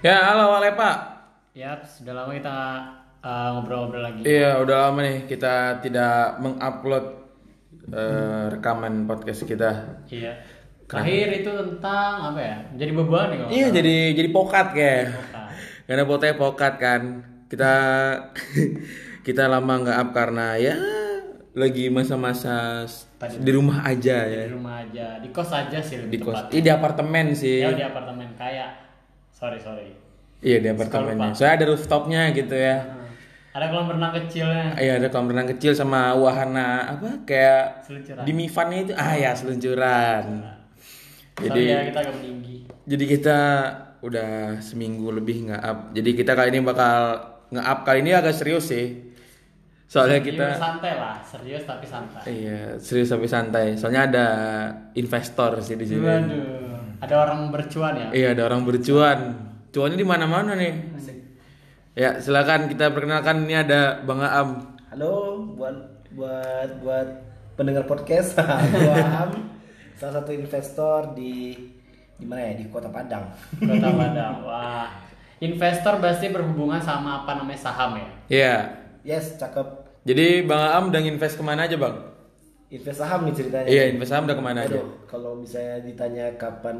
Ya, halo Wale Pak. Ya, sudah lama kita uh, ngobrol-ngobrol lagi. Iya, udah lama nih kita tidak mengupload eh, rekaman podcast kita. Iya. Terakhir itu tentang apa ya? Jadi beban nih kalau Iya, jadi jadi pokat kayak. Pokat. Karena fotonya pokat kan. Kita kita lama nggak up karena ya lagi masa-masa Tadi. di rumah aja di ya. rumah aja, di kos aja sih Di kos. tepat. Iya, di apartemen sih. Ya di apartemen kayak sorry sorry. Iya, di apartemennya. Soalnya ada rooftopnya gitu ya. Ada kolam renang kecilnya. Iya, ada kolam renang kecil sama wahana apa kayak Seluncuran. di Mifannya itu ah ya seluncuran. Jadi Jadi ya kita agak meninggi. jadi kita udah seminggu lebih nggak up. Jadi kita kali ini bakal nge-up kali ini agak serius sih. Soalnya Serius, kita santai lah, serius tapi santai. iya serius tapi santai. Soalnya ada investor sih di sini. Waduh, ada orang bercuan ya. Iya ada orang bercuan. Cuannya di mana-mana nih. Ya silakan kita perkenalkan ini ada Bang Aam. Halo buat buat buat pendengar podcast. Gua Am, salah satu investor di di mana ya di Kota Padang. Kota Padang. Wah. Investor pasti berhubungan sama apa namanya saham ya. Iya. Yes, cakep. Jadi Bang Aam udah invest ke mana aja Bang? Invest saham nih ceritanya. Iya invest saham udah ke mana aja? Aduh, kalau misalnya ditanya kapan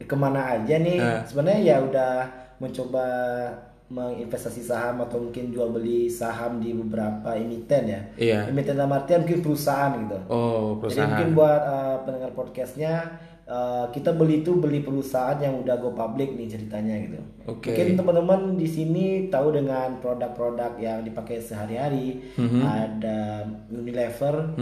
eh, ke mana aja nih, Ah. sebenarnya ya udah mencoba menginvestasi saham atau mungkin jual beli saham di beberapa emiten ya. Iya. Emiten dalam artian mungkin perusahaan gitu. Oh Jadi perusahaan. mungkin buat uh, pendengar podcastnya uh, kita beli itu beli perusahaan yang udah go public nih ceritanya gitu. Oke. Mungkin teman-teman di sini tahu dengan produk-produk yang dipakai sehari-hari. Mhm. Ada Unilever.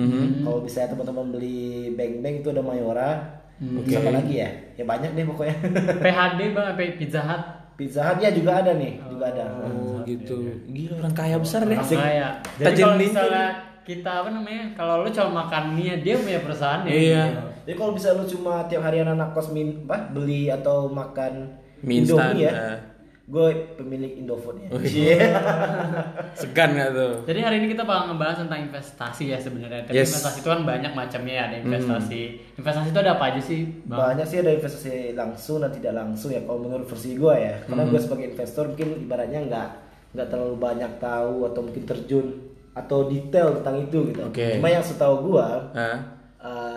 Kalau misalnya teman-teman beli Bang Bang itu ada Mayora. Oke. apa lagi ya? Ya banyak deh pokoknya. PHD bang, apa Pizza Hut. Pizza Hut ya juga ada nih, juga ada. Oh gitu. Gila orang kaya besar deh. Orang kaya. Jadi kalau misalnya kita apa namanya, kalau lu cuma makan mie, dia punya perusahaan ya. Iya. Jadi kalau bisa lu cuma tiap hari anak kos min, apa, beli atau makan Mie instan, Indomie ya. eh. Gue pemilik Indofood ya. Oh, Iya. Segan gak tuh? Jadi hari ini kita bakal ngebahas tentang investasi ya sebenarnya. Tapi Yes. investasi itu kan banyak macamnya ya. Ada investasi. Investasi itu ada apa aja sih, Bang? Banyak sih ada investasi langsung dan tidak langsung ya kalau menurut versi gue ya. Karena gue sebagai investor mungkin ibaratnya nggak nggak terlalu banyak tahu atau mungkin terjun atau detail tentang itu gitu. Oke. Cuma yang setahu gue Hah?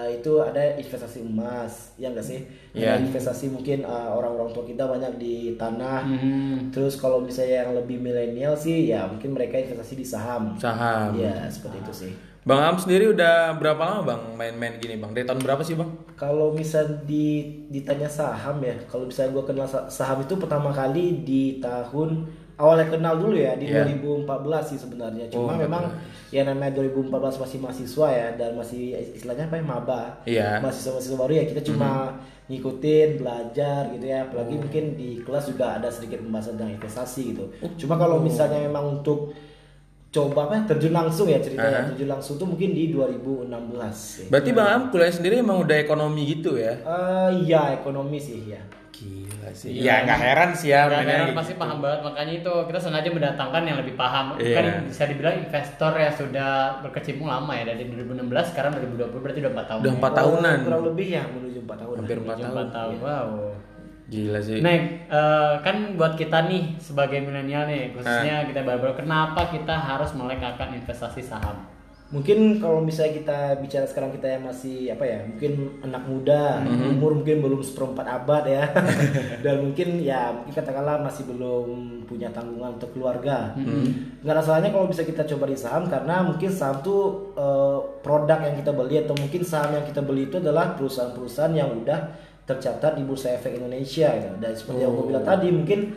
Itu ada investasi emas, ya nggak sih? Iya. Ada investasi mungkin uh, orang-orang tua kita banyak di tanah. Hmm. Terus kalau misalnya yang lebih milenial sih, ya mungkin mereka investasi di saham. Saham. Ya seperti itu sih. Bang Am sendiri udah berapa lama bang main-main gini bang? Dari tahun berapa sih bang? Kalau misal di ditanya saham ya, kalau misalnya gue kenal sa- saham itu pertama kali di tahun awalnya kenal dulu ya di Iya. 2014 sih sebenarnya. Oh, Cuma memang ya namanya 2014 masih mahasiswa ya dan masih istilahnya apa ya maba. Iya. Mahasiswa-mahasiswa baru ya kita cuma ngikutin belajar gitu ya. Apalagi mungkin di kelas juga ada sedikit pembahasan tentang investasi gitu. Cuma kalau misalnya memang untuk coba apa terjun langsung ya ceritanya Aha. terjun langsung tuh mungkin di 2016 sih. Berarti bang Am kuliah sendiri emang udah ekonomi gitu ya? Eh iya ekonomi sih ya. Gila sih. Iya. Ya nggak heran sih ya. Gak heran gitu. pasti paham banget makanya itu kita sengaja mendatangkan yang lebih paham. Iya. Kan bisa dibilang investor ya sudah berkecimpung lama ya dari 2016 sekarang 2020 berarti udah 4 tahun. Udah ya. empat tahunan. Kurang lebih ya menuju 4 tahun. Hampir lah. empat Menuju tahun. empat tahun. Wow. Gila sih. Nah, eh, kan buat kita nih sebagai milenial nih, khususnya kita baru-baru kenapa kita harus melek akan investasi saham? Mungkin kalau misalnya kita bicara sekarang kita yang masih apa ya, mungkin anak muda, Mhm. umur mungkin belum seperempat abad ya, dan mungkin ya mungkin katakanlah masih belum punya tanggungan untuk keluarga. Mhm. Nggak ada salahnya kalau bisa kita coba di saham karena mungkin saham tuh eh, produk yang kita beli atau mungkin saham yang kita beli itu adalah perusahaan-perusahaan yang udah tercatat di Bursa Efek Indonesia gitu. Dan seperti yang gue bilang tadi mungkin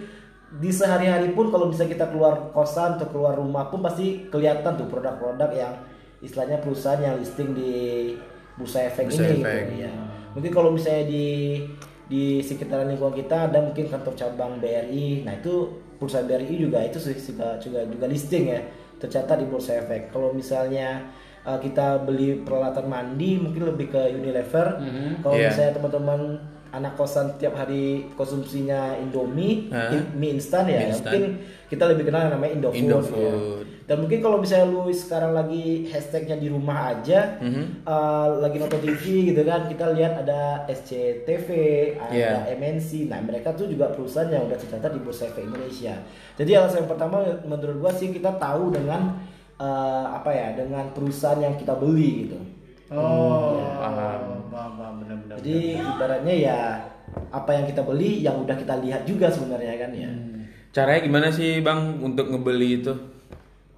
di sehari-hari pun kalau bisa kita keluar kosan atau keluar rumah pun pasti kelihatan tuh produk-produk yang istilahnya perusahaan yang listing di Bursa Efek Bursa ini Efek. gitu ya. Mungkin kalau misalnya di di sekitaran lingkungan kita ada mungkin kantor cabang BRI. Nah, itu perusahaan BRI juga itu juga juga, juga listing ya, tercatat di Bursa Efek. Kalau misalnya uh, kita beli peralatan mandi mungkin lebih ke Unilever. Kalau Iya. misalnya teman-teman anak kosan tiap hari konsumsinya Indomie, in- mie instan ya, Mie instan. mungkin kita lebih kenal yang namanya Indofood. Indofood. ya. Dan mungkin kalau misalnya lu sekarang lagi hashtagnya di rumah aja, Mhm. eh, lagi nonton TV gitu kan, kita lihat ada SCTV, ada Iya. MNC. Nah mereka tuh juga perusahaan yang udah tercatat di Bursa Efek Indonesia. Jadi alasan yang pertama menurut gua sih kita tahu dengan eh, apa ya, dengan perusahaan yang kita beli gitu. Oh, paham. paham, paham, benar-benar. Jadi ibaratnya ya apa yang kita beli yang udah kita lihat juga sebenarnya kan ya. Caranya gimana sih bang untuk ngebeli itu?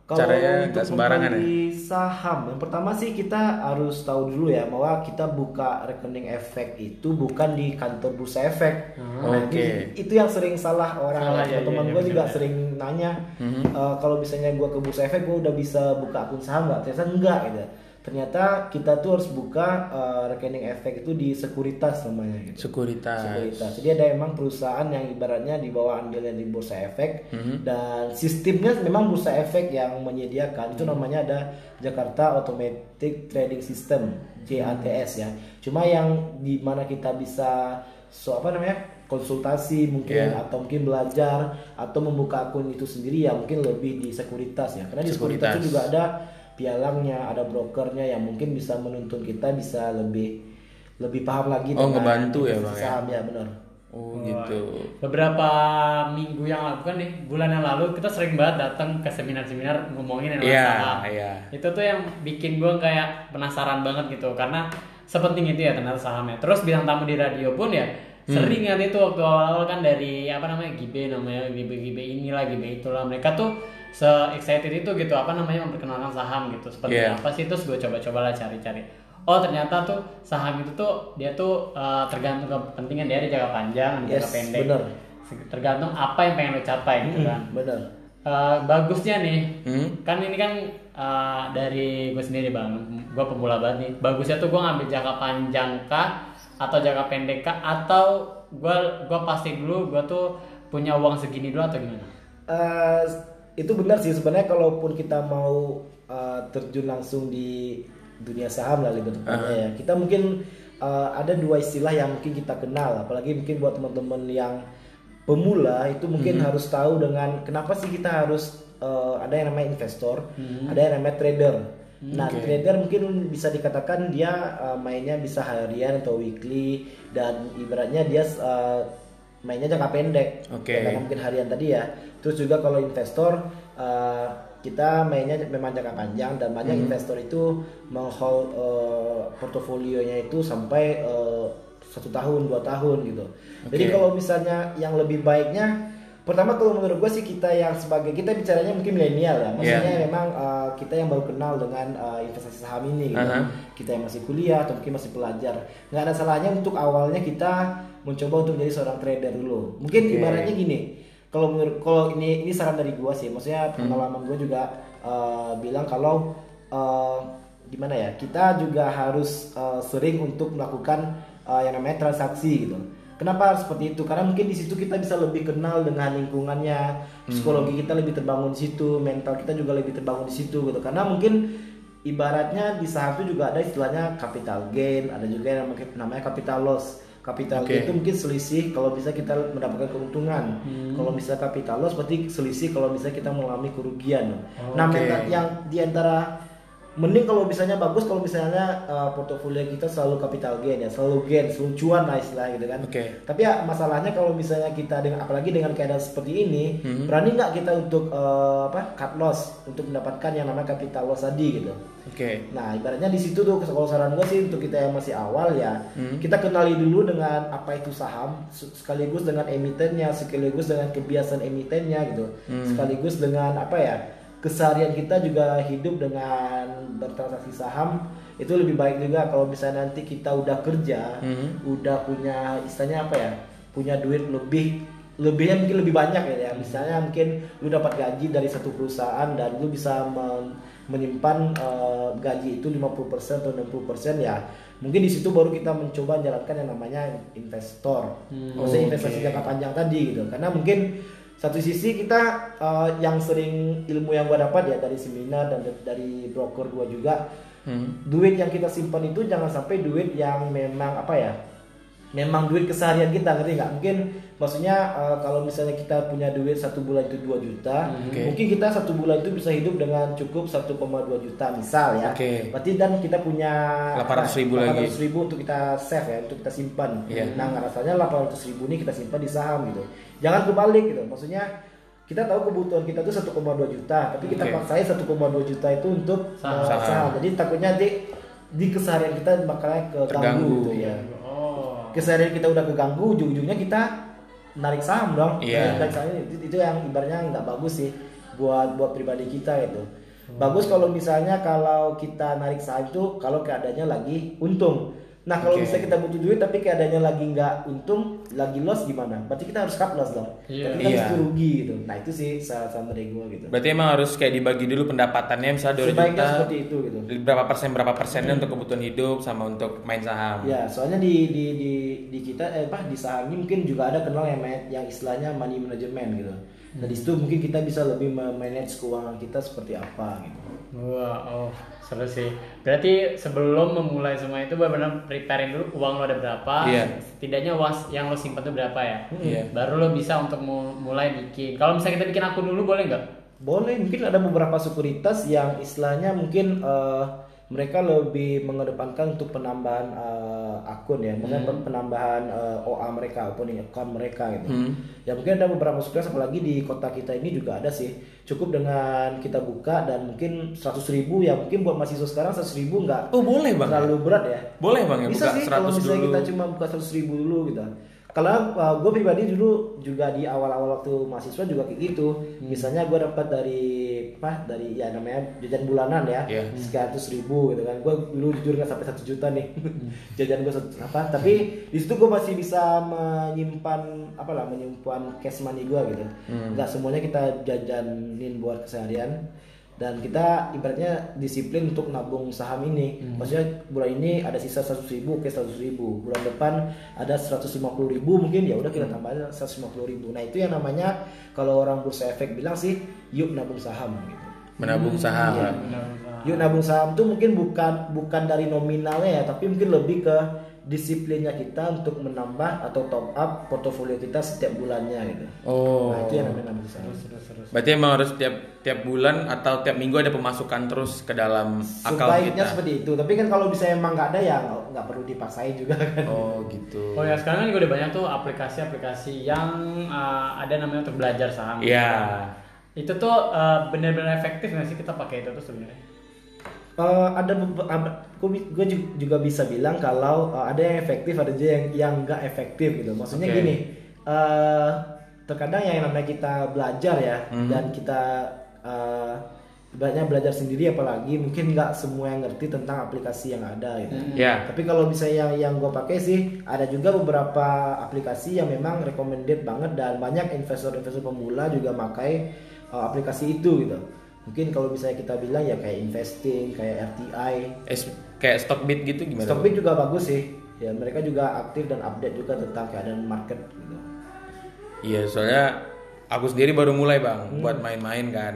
Kalau Caranya untuk nggak sembarangan ya? membeli saham, yang pertama sih kita harus tahu dulu ya bahwa kita buka rekening efek itu bukan di kantor bursa efek. Nah, Oke. ini- itu yang sering salah orang. Salah, ya, Teman-teman ya, gue ya, juga ya. sering nanya Mhm. "Eh, kalau misalnya gue ke bursa efek gue udah bisa buka akun saham nggak? Ternyata enggak gitu. Ternyata kita tuh harus buka eh, rekening efek itu di sekuritas namanya gitu. Sekuritas. sekuritas. Jadi ada emang perusahaan yang ibaratnya di bawah andilnya di bursa efek Mhm. dan sistemnya memang bursa efek yang menyediakan itu namanya ada Jakarta Automatic Trading System JATS ya. Cuma yang di mana kita bisa so apa namanya konsultasi mungkin Yeah. atau mungkin belajar atau membuka akun itu sendiri ya mungkin lebih di sekuritas ya. Karena di sekuritas, Sekuritas. itu juga ada pialangnya, ada brokernya yang mungkin bisa menuntun kita bisa lebih lebih paham lagi Oh, dengan ngebantu ya, Bang, ya? saham ya benar. Oh gitu. Beberapa minggu yang lalu kan nih, bulan yang lalu kita sering banget datang ke seminar-seminar ngomongin tentang Iya, saham. iya. Itu tuh yang bikin gue kayak penasaran banget gitu karena sepenting itu ya ternyata sahamnya. Terus bintang tamu di radio pun ya sering Hmm. kan itu waktu awal-awal kan dari apa namanya Gibe namanya Gibe Gibe inilah Gibe itulah mereka tuh se excited itu gitu apa namanya memperkenalkan saham gitu seperti Iya. apa sih terus gue coba-coba lah cari-cari oh ternyata tuh saham itu tuh dia tuh uh, tergantung kepentingan dia ada jangka panjang ada jangka Yes, pendek bener. tergantung apa yang pengen lo capai gitu kan Benar. Uh, bagusnya nih Hmm? kan ini kan uh, dari gue sendiri bang gue pemula banget nih bagusnya tuh gue ngambil jangka panjang kah atau jangka pendek kah atau gue gue pasti dulu gue tuh punya uang segini dulu atau gimana Eh, itu benar sih sebenarnya kalaupun kita mau eh, terjun langsung di dunia saham lah lebih tepatnya ya. Kita mungkin eh, ada dua istilah yang mungkin kita kenal apalagi mungkin buat teman-teman yang pemula itu mungkin harus tahu dengan kenapa sih kita harus eh, ada yang namanya investor ada yang namanya trader. Nah trader mungkin bisa dikatakan dia eh, mainnya bisa harian atau weekly dan ibaratnya dia eh, mainnya jangka pendek. Oke. Karena mungkin harian tadi ya. Terus juga kalau investor eh, kita mainnya memang jangka panjang dan banyak Hmm. investor itu menghold eh, portofolionya itu sampai eh, satu tahun dua tahun gitu. Jadi Oke. kalau misalnya yang lebih baiknya pertama kalau menurut gue sih kita yang sebagai kita bicaranya mungkin milenial ya maksudnya Yeah. memang eh, kita yang baru kenal dengan eh, investasi saham ini gitu Aha. kita yang masih kuliah atau mungkin masih pelajar nggak ada salahnya untuk awalnya kita mencoba untuk menjadi seorang trader dulu mungkin Oke. ibaratnya gini kalau menurut kalau ini ini saran dari gua sih maksudnya Hmm. pengalaman gua juga eh, bilang kalau eh, gimana ya kita juga harus eh, sering untuk melakukan eh, yang namanya transaksi gitu Kenapa seperti itu? Karena mungkin di situ kita bisa lebih kenal dengan lingkungannya, psikologi kita lebih terbangun di situ, mental kita juga lebih terbangun di situ gitu. Karena mungkin ibaratnya di saham itu juga ada istilahnya capital gain, ada juga yang namanya capital loss. Capital Oke. gain itu mungkin selisih kalau bisa kita mendapatkan keuntungan. Kalau bisa capital loss berarti selisih kalau bisa kita mengalami kerugian. Nah, Oke. mental yang di antara mending kalau misalnya bagus kalau misalnya uh, portofolio kita selalu capital gain ya, selalu gain, selalu cuan lah istilah gitu kan. Oke. Tapi ya masalahnya kalau misalnya kita dengan apalagi dengan keadaan seperti ini, Mhm. berani nggak kita untuk uh, apa cut loss untuk mendapatkan yang namanya capital loss tadi gitu. Oke. Nah ibaratnya di situ tuh kalau saran gue sih untuk kita yang masih awal ya Hmm. kita kenali dulu dengan apa itu saham se- sekaligus dengan emitennya sekaligus dengan kebiasaan emitennya gitu Hmm. sekaligus dengan apa ya keseharian kita juga hidup dengan bertransaksi saham itu lebih baik juga kalau misalnya nanti kita udah kerja Hmm. udah punya istilahnya apa ya punya duit lebih lebihnya mungkin lebih banyak ya, ya. misalnya mungkin lu dapat gaji dari satu perusahaan dan lu bisa men- menyimpan eh, gaji itu 50% atau 60% ya mungkin di situ baru kita mencoba menjalankan yang namanya investor maksudnya investasi Oke. jangka panjang tadi gitu karena mungkin satu sisi kita eh, yang sering ilmu yang gua dapat ya dari seminar dan dari broker gua juga Hmm. duit yang kita simpan itu jangan sampai duit yang memang apa ya memang duit keseharian kita ngerti nggak mungkin maksudnya eh, kalau misalnya kita punya duit satu bulan itu 2 juta Oke. mungkin kita satu bulan itu bisa hidup dengan cukup 1,2 juta misal ya Oke. berarti dan kita punya 800 ribu lagi. 800 ribu untuk kita save ya untuk kita simpan Iya. nah rasanya 800 ribu ini kita simpan di saham gitu jangan kebalik gitu maksudnya kita tahu kebutuhan kita tuh 1,2 juta tapi kita Oke. paksain 1,2 juta itu untuk Saham. eh, Saham. saham. jadi takutnya di di keseharian kita Terganggu. keganggu gitu ya Oh. keseharian kita udah keganggu ujung-ujungnya kita narik saham dong Iya. narik saham itu, itu yang ibaratnya nggak bagus sih buat buat pribadi kita gitu bagus kalau misalnya kalau kita narik saham itu kalau keadaannya lagi untung nah kalau Oke. misalnya kita butuh duit tapi keadaannya lagi nggak untung lagi loss gimana berarti kita harus cut loss dong Iya. tapi kan Iya. itu rugi gitu nah itu sih saran dari gue gitu Berarti emang harus kayak dibagi dulu pendapatannya misalnya 2 sebaiknya juta. seperti itu gitu Berapa persen berapa persennya untuk kebutuhan hidup sama untuk main saham. Ya, soalnya di di di di kita eh apa di saham ini mungkin juga ada kenal yang yang istilahnya money management gitu. Nah, di situ mungkin kita bisa lebih manage keuangan kita seperti apa gitu. Wah, oh seru sih. Berarti sebelum memulai semua itu benar-benar preparein dulu uang lo ada berapa. Iya. Setidaknya uang yang lo simpan itu berapa ya. Iya. Baru lo bisa untuk mu- mulai bikin. Kalau misalnya kita bikin akun dulu boleh nggak? Boleh, mungkin ada beberapa sekuritas yang istilahnya mungkin eh, mereka lebih mengedepankan untuk penambahan eh, akun ya, maksudnya penambahan eh, OA mereka, opening account mereka gitu. Hmm. Ya mungkin ada beberapa sekuritas apalagi di kota kita ini juga ada sih. Cukup dengan kita buka dan mungkin 100 ribu ya mungkin buat mahasiswa sekarang 100 ribu nggak Oh boleh bang. terlalu berat ya. Boleh bang ya Bisa buka sih kalau 100 misalnya dulu. kita cuma buka 100 ribu dulu gitu. Kalau gue pribadi dulu juga di awal-awal waktu mahasiswa juga kayak gitu. Hmm. Misalnya gue dapat dari apa dari ya namanya jajan bulanan ya, Iya. sekian ratus ribu gitu kan. Gue dulu jujur nggak sampai satu juta nih Hmm. jajan gue apa. Tapi di situ gue masih bisa menyimpan apa lah menyimpan cash money gue gitu. Hmm. Nggak semuanya kita jajanin buat keseharian dan kita ibaratnya disiplin untuk nabung saham ini. Maksudnya bulan ini ada sisa 100 ribu oke 100 ribu. Bulan depan ada 150 ribu mungkin ya udah kita tambahin 150 ribu. Nah itu yang namanya kalau orang bursa efek bilang sih yuk nabung saham gitu. Menabung saham. Iya. Benar. yuk nabung saham tuh mungkin bukan bukan dari nominalnya ya tapi mungkin lebih ke disiplinnya kita untuk menambah atau top up portofolio kita setiap bulannya gitu Oh. nah itu yang namanya nabung saham Terus terus. Berarti emang harus tiap tiap bulan atau tiap minggu ada pemasukan terus ke dalam akun Sebaiknya kita. seperti itu. Tapi kan kalau bisa emang nggak ada ya nggak perlu dipaksain juga kan. Oh gitu. Oh ya sekarang kan juga udah banyak tuh aplikasi-aplikasi yang uh, ada namanya untuk belajar saham. Iya. Itu tuh uh, benar-benar efektif nggak sih kita pakai itu tuh sebenarnya? Eh, ada gue juga bisa bilang kalau eh, ada yang efektif ada juga yang yang nggak efektif gitu. Maksudnya Oke. gini, eh, terkadang yang namanya kita belajar ya Mhm. dan kita eh, ibaratnya belajar sendiri apalagi mungkin nggak semua yang ngerti tentang aplikasi yang ada gitu. Ya. Tapi kalau misalnya yang yang gue pakai sih ada juga beberapa aplikasi yang memang recommended banget dan banyak investor-investor pemula juga pakai uh, aplikasi itu gitu. Mungkin kalau misalnya kita bilang ya kayak investing, kayak RTI, Eh, kayak Stockbit gitu gimana? Stockbit juga bagus sih. Ya mereka juga aktif dan update juga tentang keadaan market gitu. Iya, soalnya aku sendiri baru mulai bang Hmm. buat main-main kan,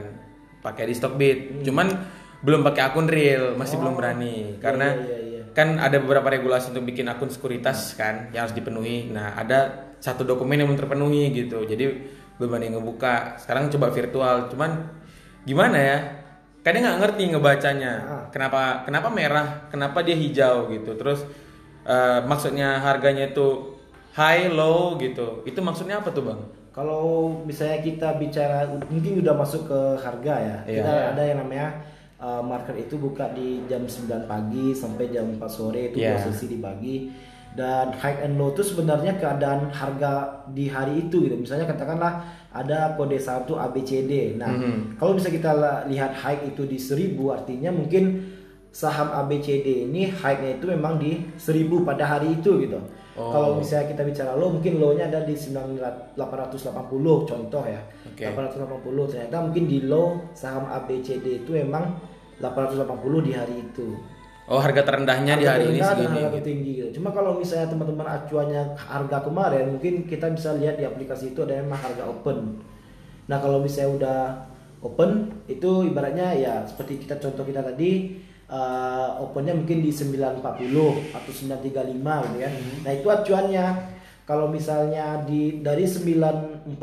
pakai di Stockbit. Cuman belum pakai akun real, masih belum berani karena iya, iya, iya. kan ada beberapa regulasi untuk bikin akun sekuritas kan yang harus dipenuhi. Nah ada satu dokumen yang belum terpenuhi gitu, jadi belum berani ngebuka. Sekarang coba virtual, cuman gimana ya? Kadang nggak ngerti ngebacanya. Ah. Kenapa kenapa merah? Kenapa dia hijau gitu? Terus eh, maksudnya harganya itu high low gitu. Itu maksudnya apa tuh bang? Kalau misalnya kita bicara mungkin udah masuk ke harga ya. Iya. Kita Iya. ada yang namanya uh, market itu buka di jam 9 pagi sampai jam 4 sore itu Iya. posisi dibagi. Dan high and low itu sebenarnya keadaan harga di hari itu gitu. Misalnya katakanlah ada kode saham tuh ABCD. Nah, Mhm. kalau bisa kita lihat high itu di 1000 artinya mungkin saham ABCD ini high-nya itu memang di 1000 pada hari itu gitu. Oh. Kalau misalnya kita bicara low mungkin low-nya ada di 880 contoh ya. Oke. 880 ternyata mungkin di low saham ABCD itu memang 880 di hari itu. Oh harga terendahnya di hari ini Harga segini. harga tertinggi gitu. Cuma kalau misalnya teman-teman acuannya harga kemarin mungkin kita bisa lihat di aplikasi itu ada memang harga open. Nah, kalau misalnya udah open itu ibaratnya ya seperti kita contoh kita tadi eh, opennya mungkin di 940 atau 935 gitu ya. Nah, itu acuannya. Kalau misalnya di dari 940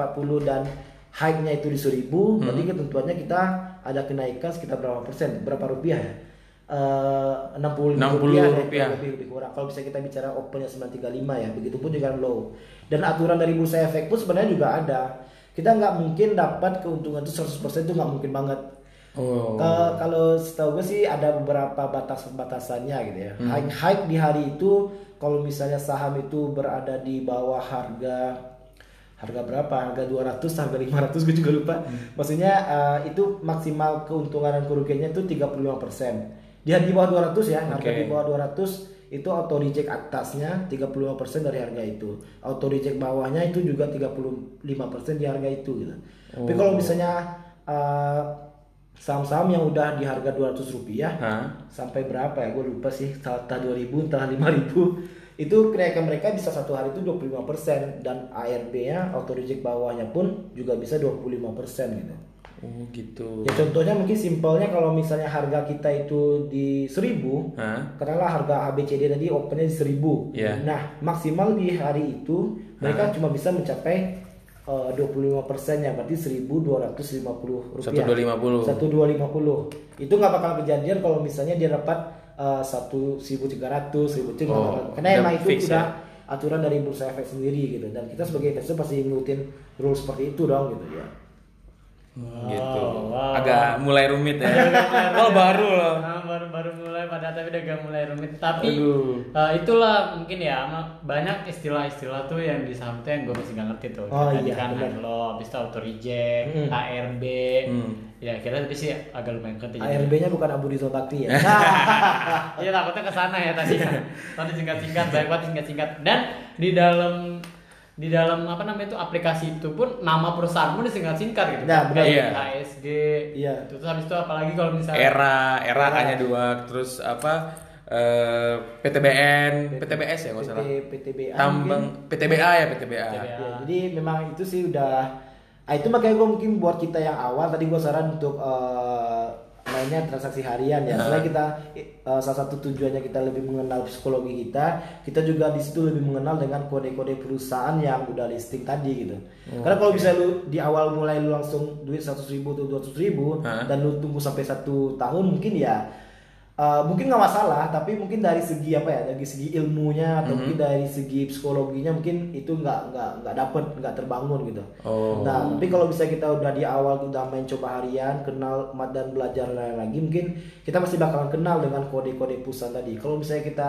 dan high-nya itu di 1000, berarti ketentuannya kita ada kenaikan sekitar berapa persen? Berapa rupiah ya? Eh, 65 rupiah, 60 ya, rupiah. lebih lebih kurang. Kalau bisa kita bicara opennya 935 ya, begitupun dengan low. Dan aturan dari bursa efek pun sebenarnya juga ada. Kita nggak mungkin dapat keuntungan itu 100% itu nggak mungkin banget. Oh. Ke- kalau setahu gue sih ada beberapa batas-batasannya gitu ya. High, high di hari itu kalau misalnya saham itu berada di bawah harga harga berapa? Harga 200, harga 500 gue juga lupa. Maksudnya eh, itu maksimal keuntungan dan kerugiannya itu 35%. Di di bawah 200 ya, harga Oke. di bawah 200 itu auto reject atasnya 35% dari harga itu. Auto reject bawahnya itu juga 35% di harga itu gitu. Tapi kalau misalnya eh, saham-saham yang udah di harga 200 rupiah Hah? sampai berapa ya gue lupa sih entah 2000 entah 5000 itu kenaikan mereka bisa satu hari itu 25% dan ARB nya auto reject bawahnya pun juga bisa 25% gitu Oh gitu. ya contohnya mungkin simpelnya kalau misalnya harga kita itu di 1000 Hah? katakanlah harga ABCD tadi opennya di 1000 Iya. nah maksimal di hari itu mereka cuma bisa mencapai eh, 25% ya berarti 1250 rupiah 1250. 1250 itu nggak bakal kejadian kalau misalnya dia dapat eh, satu 1300 1000 itu nggak Oh, bakal. karena udah emang itu fix udah ya? aturan dari bursa efek sendiri gitu dan kita sebagai investor pasti ngikutin rules seperti itu dong gitu ya gitu. wow. Agak mulai rumit ya. oh baru loh. Nah, baru baru mulai pada tapi udah gak mulai rumit tapi Aduh. eh, itulah mungkin ya banyak istilah-istilah tuh yang di saham tuh yang gue masih gak ngerti tuh Oh, Tadi iya, kan lo habis itu auto reject Hmm. ARB Hmm. ya kita tapi sih agak lumayan ngerti ARB nya bukan Abu Rizal Bakti ya Iya takutnya ke sana ya tadi. tadi singkat-singkat, banyak banget singkat-singkat. Dan di dalam di dalam apa namanya itu aplikasi itu pun nama perusahaanmu disingkat-singkat gitu. Nah, benar. Iya. ASG. Iya. Itu terus habis itu apalagi kalau misalnya Era, era Era. hanya dua, terus apa? eh, PTBN, PTBS ya nggak salah. PT, PTBA Tambang PTBA ya PTBA. PTBA. Ya, jadi memang itu sih udah ah, itu makanya gue mungkin buat kita yang awal tadi gue saran untuk eh, mainnya transaksi harian ya. Selain kita eh, salah satu tujuannya kita lebih mengenal psikologi kita, kita juga di situ lebih mengenal dengan kode-kode perusahaan yang udah listing tadi gitu. Karena kalau bisa lu di awal mulai lu langsung duit 100 ribu atau 200 ribu Hah? dan lu tunggu sampai satu tahun mungkin ya Uh, mungkin nggak masalah tapi mungkin dari segi apa ya dari segi ilmunya atau mungkin dari segi psikologinya mungkin itu nggak nggak nggak dapet nggak terbangun gitu Oh. nah tapi kalau bisa kita udah di awal udah main coba harian kenal mat dan belajar lain lagi mungkin kita pasti bakalan kenal dengan kode-kode perusahaan tadi kalau misalnya kita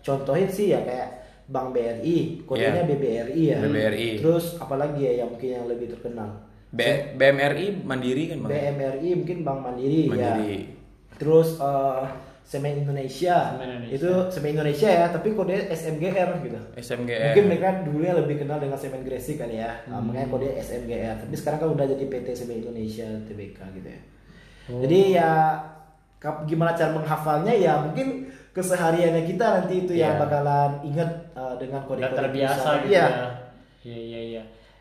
contohin sih ya kayak Bank BRI kodenya Iya. BBRI ya BBRI. terus apalagi ya yang mungkin yang lebih terkenal B- BMRI Mandiri kan Bang? BMRI mungkin Bank Mandiri, Mandiri. ya. Terus eh, Semen Indonesia. Semen Indonesia. Itu Semen Indonesia ya, tapi kode SMGR gitu. SMGR. Mungkin mereka dulunya lebih kenal dengan Semen Gresik kali ya. Nah, makanya kode SMGR. Tapi sekarang kan udah jadi PT Semen Indonesia Tbk gitu ya. Jadi ya gimana cara menghafalnya ya mungkin kesehariannya kita nanti itu yang Iya. bakalan ingat eh, dengan kode-kode terbiasa gitu Iya. ya. Iya iya.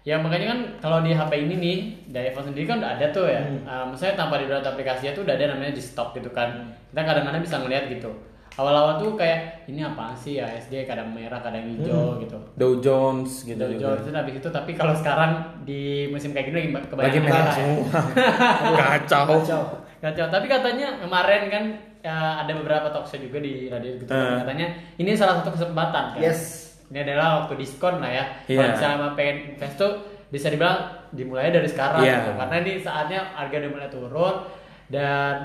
Ya makanya kan kalau di HP ini nih dari iPhone sendiri kan udah ada tuh ya. Hmm. Uh, maksudnya tanpa di download aplikasinya tuh udah ada namanya di stop gitu kan. Kita kadang-kadang bisa ngeliat gitu. Awal-awal tuh kayak ini apaan sih ya SD kadang merah kadang hijau Hmm. gitu. Dow Jones gitu. Dow Jones itu habis itu tapi kalau sekarang di musim kayak gini lagi kebanyakan Lagi merah ya. semua. Kacau. Kacau. Kacau. Tapi katanya kemarin kan ya, ada beberapa talk show juga di radio gitu Eh. katanya ini salah satu kesempatan kan. Yes. Ini adalah waktu diskon lah ya. Iya. Kalau misalnya mau pengen invest tuh bisa dibilang dimulai dari sekarang Iya. gitu. Karena ini saatnya harga udah mulai turun dan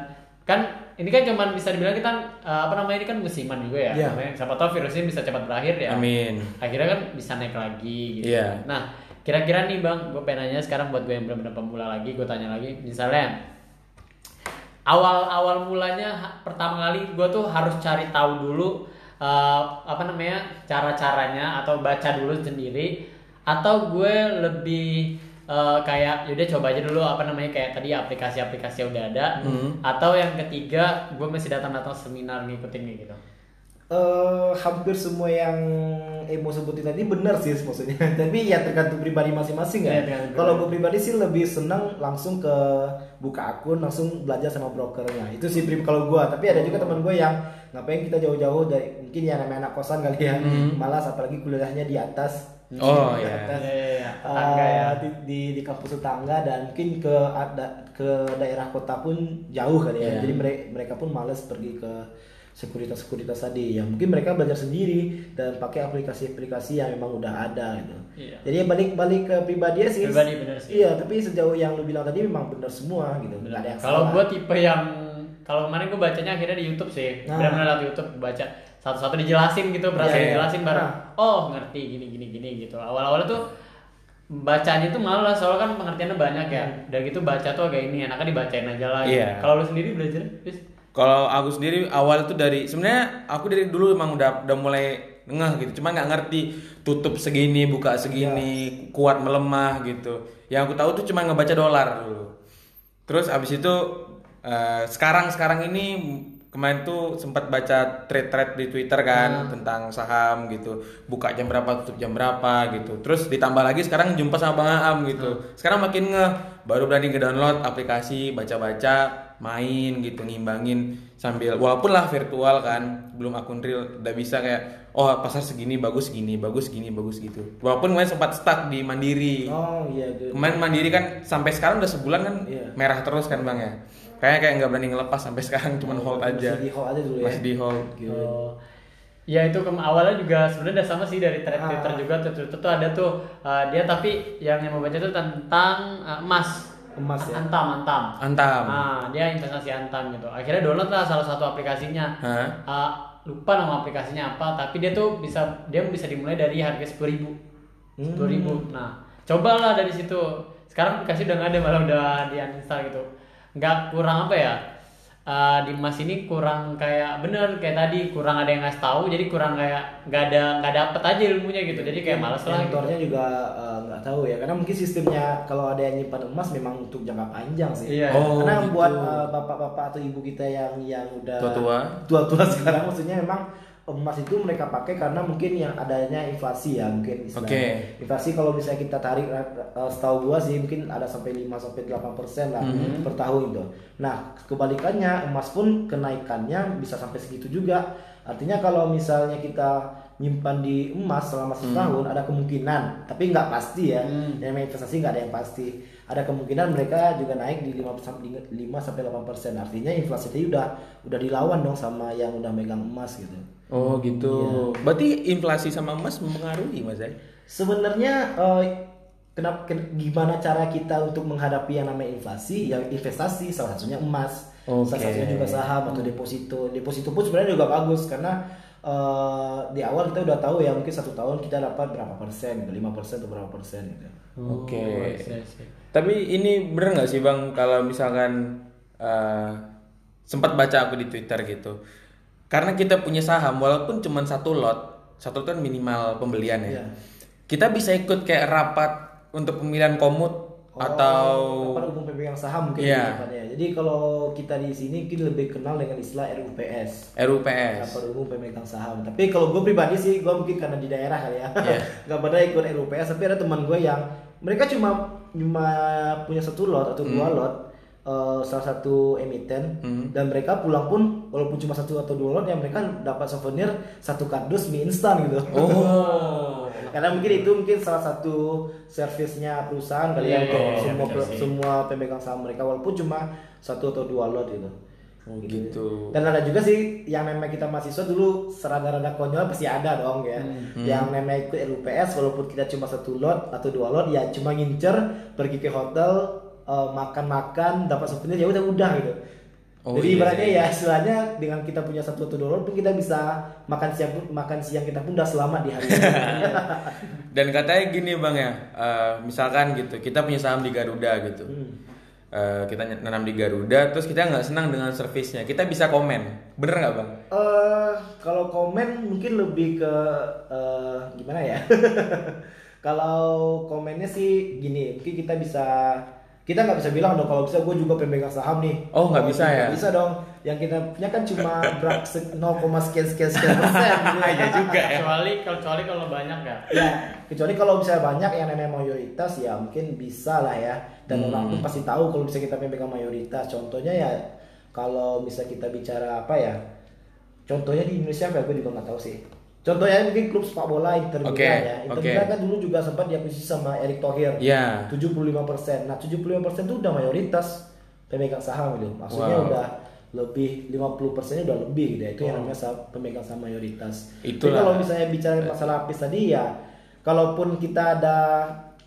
kan ini kan cuman bisa dibilang kita eh, apa namanya ini kan musiman juga ya. Iya. Namanya, Siapa tahu virusnya bisa cepat berakhir ya. Amin. Akhirnya kan bisa naik lagi gitu. Iya. Nah, kira-kira nih Bang, gue pengen nanya sekarang buat gue yang benar-benar pemula lagi, gue tanya lagi, misalnya awal-awal mulanya ha- pertama kali gue tuh harus cari tahu dulu eh, apa namanya cara-caranya atau baca dulu sendiri. Atau gue lebih eh, kayak yaudah coba aja dulu apa namanya kayak tadi aplikasi-aplikasi yang udah ada. Hmm. atau yang ketiga gue masih datang-datang seminar ngikutin gitu eh, hampir semua yang Emo sebutin tadi benar sih maksudnya. Tapi ya tergantung pribadi masing-masing ya. tergantung Kalau gue pribadi sih lebih senang langsung ke buka akun, langsung belajar sama brokernya. Itu sih pri- kalau gue. Tapi ada juga teman gue yang ngapain kita jauh-jauh dari mungkin ya namanya anak kosan kali ya. Malas apalagi kuliahnya di atas. Oh, Di iya. atas. Iya, iya, iya. Eh, ya. di, di di kampus tetangga dan mungkin ke ada ke daerah kota pun jauh kali ya. Iya. Jadi mereka mereka pun malas pergi ke sekuritas-sekuritas tadi. Ya mungkin mereka belajar sendiri dan pakai aplikasi-aplikasi yang memang udah ada gitu. Iya. Jadi balik-balik ke pribadi sih. Pribadi bener sih. Iya, tapi sejauh yang lu bilang tadi memang benar semua gitu. Nggak ada yang Kalau salah. gue tipe yang kalau kemarin gue bacanya akhirnya di YouTube sih, Nah. benar-benar lewat YouTube baca satu-satu dijelasin gitu, berasa Iya, iya. dijelasin baru, Nah. oh ngerti gini gini gini gitu. Awal-awalnya tuh bacanya tuh malah soalnya kan pengertiannya banyak ya. Udah gitu baca tuh agak ini enaknya dibacain aja lah. Iya. Kalau lu sendiri belajar, Bis? Kalau aku sendiri awal itu dari sebenarnya aku dari dulu emang udah udah mulai ngeh gitu. Cuma nggak ngerti tutup segini, buka segini, kuat melemah gitu. Yang aku tahu tuh cuma ngebaca dolar dulu. Terus abis itu eh, sekarang sekarang ini kemarin tuh sempat baca thread-thread di Twitter kan tentang saham gitu. Buka jam berapa, tutup jam berapa gitu. Terus ditambah lagi sekarang jumpa sama Bang Aam gitu. Sekarang makin ngeh, baru berani nge-download aplikasi, baca-baca, main gitu, ngimbangin sambil walaupun lah virtual kan, belum akun real udah bisa kayak oh pasar segini bagus gini, bagus gini, bagus gitu. Walaupun kemarin sempat stuck di Mandiri. Oh iya gitu. Kemarin Mandiri kan sampai sekarang udah sebulan kan Iya. merah terus kan bang ya. Kayaknya kayak nggak berani ngelepas sampai sekarang cuman hold aja. Masih di hold aja dulu ya. Masih di hold. Gitu. Oh. Ya itu kem- awalnya juga sebenarnya udah sama sih dari thread Ah. Twitter juga tuh, tuh, tuh ada tuh uh, dia tapi yang yang mau baca tuh tentang uh, emas. Emas ya? Antam, antam. Antam. Nah, dia investasi antam gitu. Akhirnya download lah salah satu aplikasinya. Hah? Uh, lupa nama aplikasinya apa, tapi dia tuh bisa dia bisa dimulai dari harga sepuluh ribu. Hmm. Sepuluh ribu. Nah, cobalah dari situ. Sekarang aplikasi udah nggak ada malah udah di uninstall gitu. Nggak kurang apa ya? Uh, di emas ini kurang kayak bener kayak tadi kurang ada yang ngasih tahu jadi kurang kayak nggak ada nggak dapet aja ilmunya gitu jadi kayak males lah gitu. Mentornya juga eh, nggak tahu ya karena mungkin sistemnya kalau ada yang nyimpan emas memang untuk jangka panjang sih. Iya. Oh, karena gitu. buat eh, bapak-bapak atau ibu kita yang yang udah Tua-tua. tua-tua sekarang maksudnya memang emas itu mereka pakai karena mungkin yang adanya inflasi ya mungkin istilahnya. Oke. Inflasi kalau bisa kita tarik eh, setahu gua sih mungkin ada sampai 5 sampai 8 persen lah Mhm. per tahun itu. Nah kebalikannya emas pun kenaikannya bisa sampai segitu juga. Artinya kalau misalnya kita nyimpan di emas selama setahun ada kemungkinan, tapi nggak pasti ya. Yang namanya investasi nggak ada yang pasti. Ada kemungkinan mereka juga naik di 5 sampai 5 sampai 8 persen. Artinya inflasi itu udah udah dilawan dong sama yang udah megang emas gitu. Oh gitu. Iya. Berarti inflasi sama emas mempengaruhi mas ya? Sebenarnya eh, kenapa ken- gimana cara kita untuk menghadapi yang namanya inflasi? Ya investasi salah satunya emas, Oke. salah satunya juga saham atau deposito. Deposito pun sebenarnya juga bagus karena eh, di awal kita udah tahu ya mungkin satu tahun kita dapat berapa persen, gitu, lima persen atau berapa persen gitu. Oke. Oh, I see. Tapi ini bener nggak sih bang kalau misalkan eh, sempat baca aku di Twitter gitu. Karena kita punya saham walaupun cuma satu lot, satu lot kan minimal pembelian ya. Iya. Kita bisa ikut kayak rapat untuk pemilihan komut atau rapat umum pemegang saham mungkin Iya. depannya. Jadi kalau kita di sini mungkin lebih kenal dengan istilah RUPS. RUPS. Rapat umum pemegang saham. Tapi kalau gue pribadi sih, gue mungkin karena di daerah kali ya, Iya. nggak pernah ikut RUPS. Tapi ada teman gue yang mereka cuma cuma punya satu lot atau dua lot, eh, salah satu emiten, dan mereka pulang pun walaupun cuma satu atau dua lot, ya mereka dapat souvenir satu kardus mie instan gitu. Oh. Karena mungkin itu mungkin salah satu servisnya perusahaan kali Iya, ya untuk iya, iya, semua sih. semua pemegang saham mereka walaupun cuma satu atau dua lot gitu. Oh gitu. Dan ada juga sih yang namanya kita mahasiswa dulu serada-rada konyol pasti ada dong ya. Hmm. Yang namanya ikut RUPS walaupun kita cuma satu lot atau dua lot ya cuma ngincer pergi ke hotel eh, makan-makan dapat souvenir ya udah udah gitu. Oh, Jadi iya, ibaratnya iya. ya istilahnya dengan kita punya satu atau lot pun kita bisa makan siang makan siang kita pun udah selamat di hari itu. Dan katanya gini bang ya, eh, misalkan gitu, kita punya saham di Garuda gitu, Eh, kita ny- nanam di Garuda, terus kita nggak senang dengan servisnya, kita bisa komen, bener nggak bang? Eh kalau komen mungkin lebih ke eh, gimana ya? kalau komennya sih gini, mungkin kita bisa kita nggak bisa bilang dong kalau bisa gue juga pemegang saham nih. Oh, nggak bisa ya? Bisa dong. Yang kita punya kan cuma berak se- 0, sekian sekian sekian persen. gitu Iya juga ya. kecuali kecuali kalau banyak ya ya kecuali kalau misalnya banyak yang namanya mayoritas ya mungkin bisa lah ya dan Hmm. orang pun pasti tahu kalau bisa kita pemegang mayoritas contohnya ya kalau bisa kita bicara apa ya contohnya di Indonesia apa ya? gue juga nggak tahu sih contohnya mungkin klub sepak bola Inter Milan ya Inter oke. Milan kan dulu juga sempat diakuisisi sama Erick Thohir Iya. 75% nah 75% itu udah mayoritas pemegang saham gitu maksudnya Wow. udah lebih 50 persennya udah lebih gitu ya itu yang namanya pemegang saham mayoritas Itulah. kalau misalnya bicara masalah lapis tadi ya kalaupun kita ada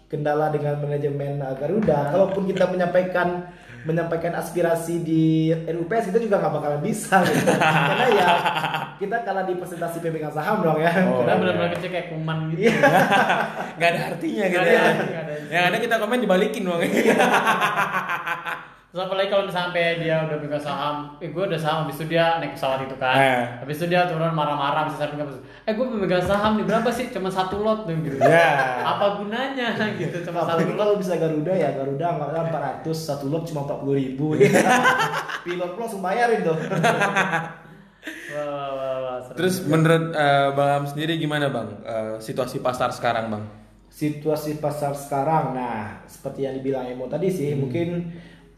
kendala dengan manajemen Garuda kalaupun kita menyampaikan menyampaikan aspirasi di RUPS kita juga nggak bakalan bisa gitu. karena ya kita kalah di presentasi pemegang saham dong ya Oh, karena iya. benar-benar kecil kayak kuman gitu Iya. Nggak ada artinya gitu ya. Yang ada kita komen dibalikin bang. Terus apalagi kalau misalnya sampai dia udah pegang saham, eh gue udah saham, habis itu dia naik pesawat itu kan, Eh. habis itu dia turun marah-marah, bisa sampai eh gue pemegang saham nih berapa sih? Cuma satu lot tuh gitu. Ya. Apa gunanya gitu? Cuma satu Apalagi lot. kalau bisa Garuda ya Garuda anggaplah 400 satu lot cuma 40 ribu pilot pun langsung bayarin tuh Wah, wah, wah, wah, seru Terus juga. menurut eh, Bang Am sendiri gimana bang eh, situasi pasar sekarang bang? situasi pasar sekarang nah seperti yang dibilang Emo tadi sih mungkin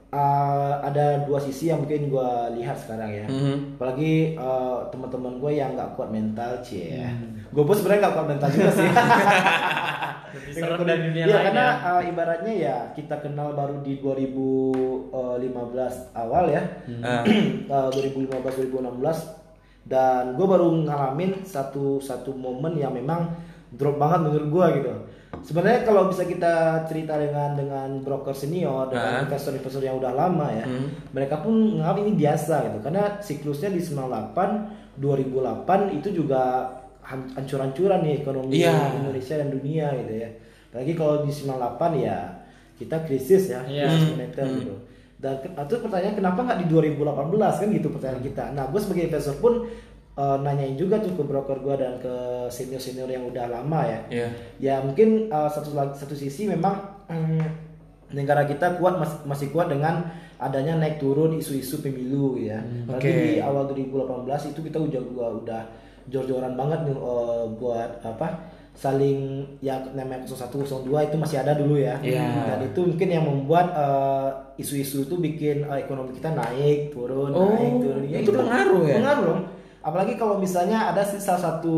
uh, ada dua sisi yang mungkin gue lihat sekarang ya. Mhm. apalagi uh, teman-teman gue yang nggak kuat mental cie. Gue pun sebenarnya nggak kuat mental juga sih. Lebih serem dari dunia Iya, lain karena ya. uh, ibaratnya ya kita kenal baru di 2015 awal ya. Ah. uh, 2015 2016 dan gue baru ngalamin satu satu momen yang memang drop banget menurut gue gitu sebenarnya kalau bisa kita cerita dengan dengan broker senior dengan Ah. investor-investor yang udah lama ya Hmm. mereka pun menganggap ini biasa gitu karena siklusnya di 98 2008 itu juga han- hancur-hancuran nih ekonomi Iya. Indonesia dan dunia gitu ya apalagi kalau di 98 ya kita krisis ya Iya. krisis Hmm. moneter gitu dan itu pertanyaan kenapa nggak di 2018 kan gitu pertanyaan kita nah gue sebagai investor pun eh, nanyain juga tuh ke broker gue dan ke senior senior yang udah lama ya Iya. ya mungkin uh, satu satu sisi memang mm, negara kita kuat masih, masih kuat dengan adanya naik turun isu-isu pemilu ya. Apalagi oke. di awal 2018 itu kita udah udah, udah jor-joran banget nih uh, buat apa saling ya namanya 01 02 itu masih ada dulu ya. Iya. Dan itu mungkin yang membuat uh, isu-isu itu bikin uh, ekonomi kita naik turun Oh, naik turun. Ya, itu pengaruh ya? Pengaruh dong. Apalagi kalau misalnya ada salah satu